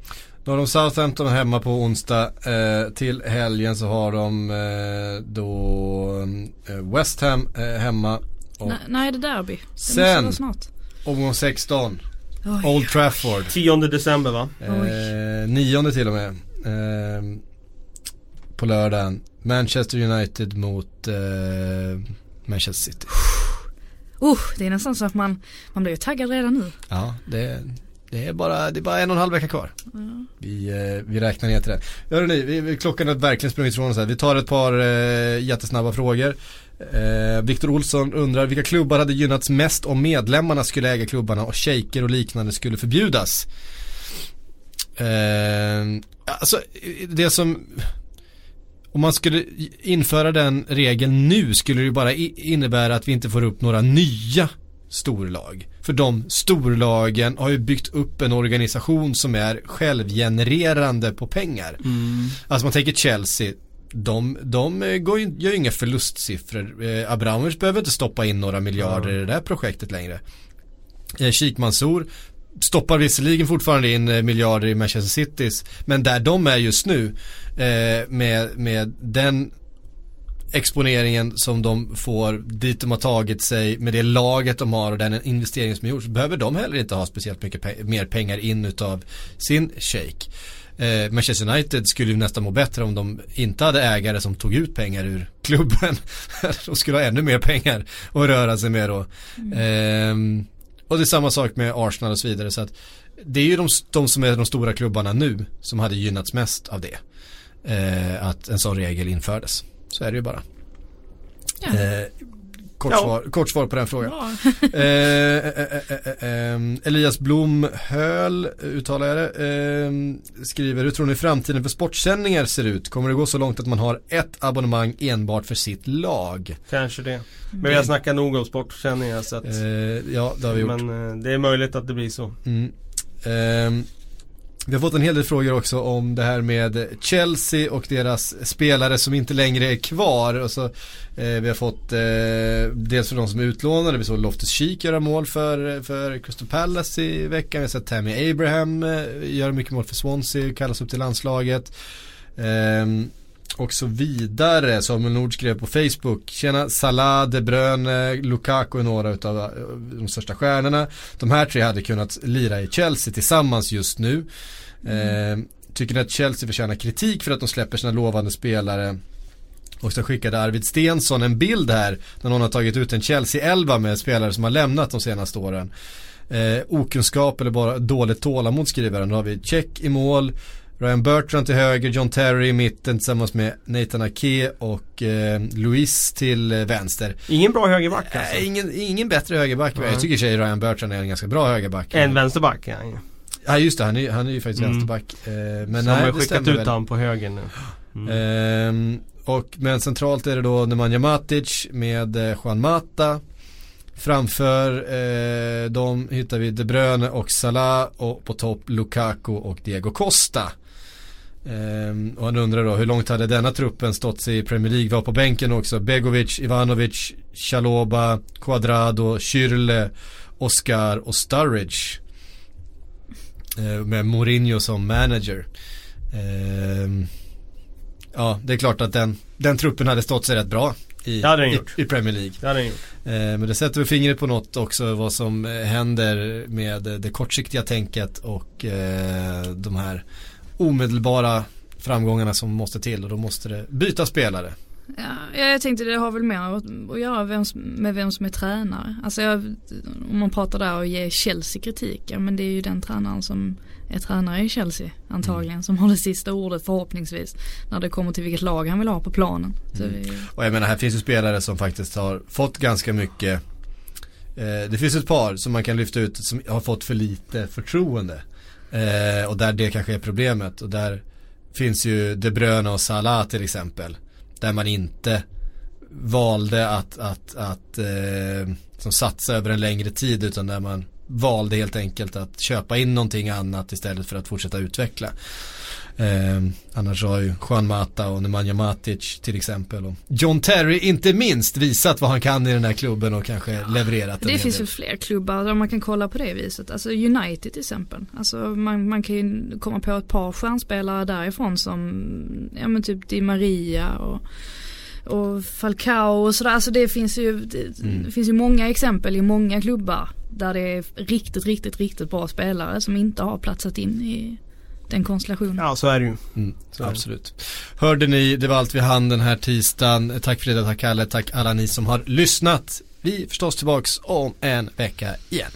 Då har de Southampton hemma på onsdag. Eh, till helgen så har de eh, då eh, West Ham eh, hemma. Och Nej, nej, det är derby. Det Sen- måste vara snart. omgång 16. Oj. Old Trafford. 10 december va? Eh, nionde till och med. Eh, på lördagen. Manchester United mot eh, Manchester City. Uh, det är nästan så att man, man blir taggad redan nu. Ja, det, det, är bara, det är bara en och en halv vecka kvar. Vi, eh, vi räknar ner till det. Hörrni, vi, vi, klockan har verkligen sprungit ifrån oss här. Vi tar ett par eh, jättesnabba frågor. Eh, Viktor Olsson undrar vilka klubbar hade gynnats mest om medlemmarna skulle äga klubbarna och shejker och liknande skulle förbjudas? Eh, alltså det som om man skulle införa den regeln nu skulle det ju bara innebära att vi inte får upp några nya storlag. För de storlagen har ju byggt upp en organisation som är självgenererande på pengar. Alltså man tänker Chelsea, de, de går ju, gör ju inga förlustsiffror. Eh, Abramovic behöver inte stoppa in några miljarder i det där projektet längre. Eh, Sheikh Mansour stoppar visserligen fortfarande in eh, miljarder i Manchester Citys men där de är just nu eh, med, med den exponeringen som de får dit de har tagit sig med det laget de har och den investering som gjorts behöver de heller inte ha speciellt mycket pe- mer pengar in utav sin shake. Eh, Manchester United skulle ju nästan må bättre om de inte hade ägare som tog ut pengar ur klubben. de skulle ha ännu mer pengar att röra sig med då. Ehm, och det är samma sak med Arsenal och så vidare. Så att det är ju de, de som är de stora klubbarna nu som hade gynnats mest av det. Eh, att en sån regel infördes. Så är det ju bara. Ja. Eh, kort, Ja. svar, kort svar på den frågan. Bra. Eh, eh, eh, eh, eh, Elias Blom Höl, uttalar jag det, eh, skriver Hur tror ni framtiden för sportsändningar ser ut? Kommer det gå så långt att man har ett abonnemang enbart för sitt lag? Kanske det. Men vi har snackat nog om sportsändningar så att Eh, ja, det har vi gjort. Men eh, det är möjligt att det blir så. Mm. Vi har fått en hel del frågor också om det här med Chelsea och deras spelare som inte längre är kvar. Och så, eh, vi har fått eh, dels för de som är utlånade, vi såg Loftus Cheek göra mål för, för Crystal Palace i veckan. Vi har sett Tammy Abraham eh, göra mycket mål för Swansea, kallas upp till landslaget. Eh, och så vidare. Samuel Nord skrev på Facebook. Tjena Salah, De Bruyne, Lukaku är några utav eh, de största stjärnorna. De här tre hade kunnat lira i Chelsea tillsammans just nu. Eh, tycker ni att Chelsea förtjänar kritik för att de släpper sina lovande spelare? Och så skickade Arvid Stensson en bild här när någon har tagit ut en Chelsea-elva med spelare som har lämnat de senaste åren. Eh, okunskap eller bara dåligt tålamod skriver han. Då har vi Check i mål, Ryan Bertrand till höger, John Terry i mitten tillsammans med Nathan Ake och eh, Luis till eh, vänster. Ingen bra högerback alltså. Äh, ingen, ingen bättre högerback. Nej. Jag tycker sig Ryan Bertrand är en ganska bra högerback. En vänsterback ja. ja. Just det, han är, han är ju faktiskt Mm. vänsterback. Eh, men Men nej, har skickat ut han på höger nu. Mm. Ehm, och, men centralt är det då Nemanja Matic med eh, Juan Mata. Framför eh, dem hittar vi De Bruyne och Salah och på topp Lukaku och Diego Costa. Ehm, och han undrar då hur långt hade denna truppen stått sig i Premier League? Vi har på bänken också Begovic, Ivanovic, Chaloba, Cuadrado, Schürrle, Oscar och Sturridge. Eh, med Mourinho som manager. Ehm, ja, det är klart att den, den truppen hade stått sig rätt bra i, den i, i Premier League. Det hade han gjort. Eh, men det sätter väl fingret på något också vad som eh, händer med det kortsiktiga tänket och eh, de här omedelbara framgångarna som måste till och då måste det byta spelare. Ja, jag tänkte det har väl mer att, göra vem, med vem som är tränare. Alltså jag, om man pratar där och ger Chelsea kritik, ja men det är ju den tränaren som är tränare i Chelsea antagligen som har det sista ordet förhoppningsvis när det kommer till vilket lag han vill ha på planen. Så vi, Och jag menar här finns ju spelare som faktiskt har fått ganska mycket eh, Det finns ett par som man kan lyfta ut som har fått för lite förtroende eh, Och där det kanske är problemet och där finns ju De Bruyne och Salah till exempel Där man inte valde att, att, att eh, som satsa över en längre tid utan där man valde helt enkelt att köpa in någonting annat istället för att fortsätta utveckla. Eh, annars har ju Juan Mata och Nemanja Matic till exempel och John Terry inte minst visat vad han kan i den här klubben och kanske levererat en det finns del. väl fler klubbar där man kan kolla på det viset. Alltså United till exempel. Alltså man, man kan ju komma på ett par stjärnspelare därifrån som, ja men typ Di Maria och och Falcao och sådär. Alltså det finns ju, det, Mm. finns ju många exempel i många klubbar där det är riktigt, riktigt, riktigt bra spelare som inte har platsat in i den konstellationen. Ja så är det ju. Mm, Så är det. absolut. Hörde ni, det var allt vi hann den här tisdagen. Tack Frida, tack Kalle, tack alla ni som har lyssnat. Vi är förstås tillbaks om en vecka igen.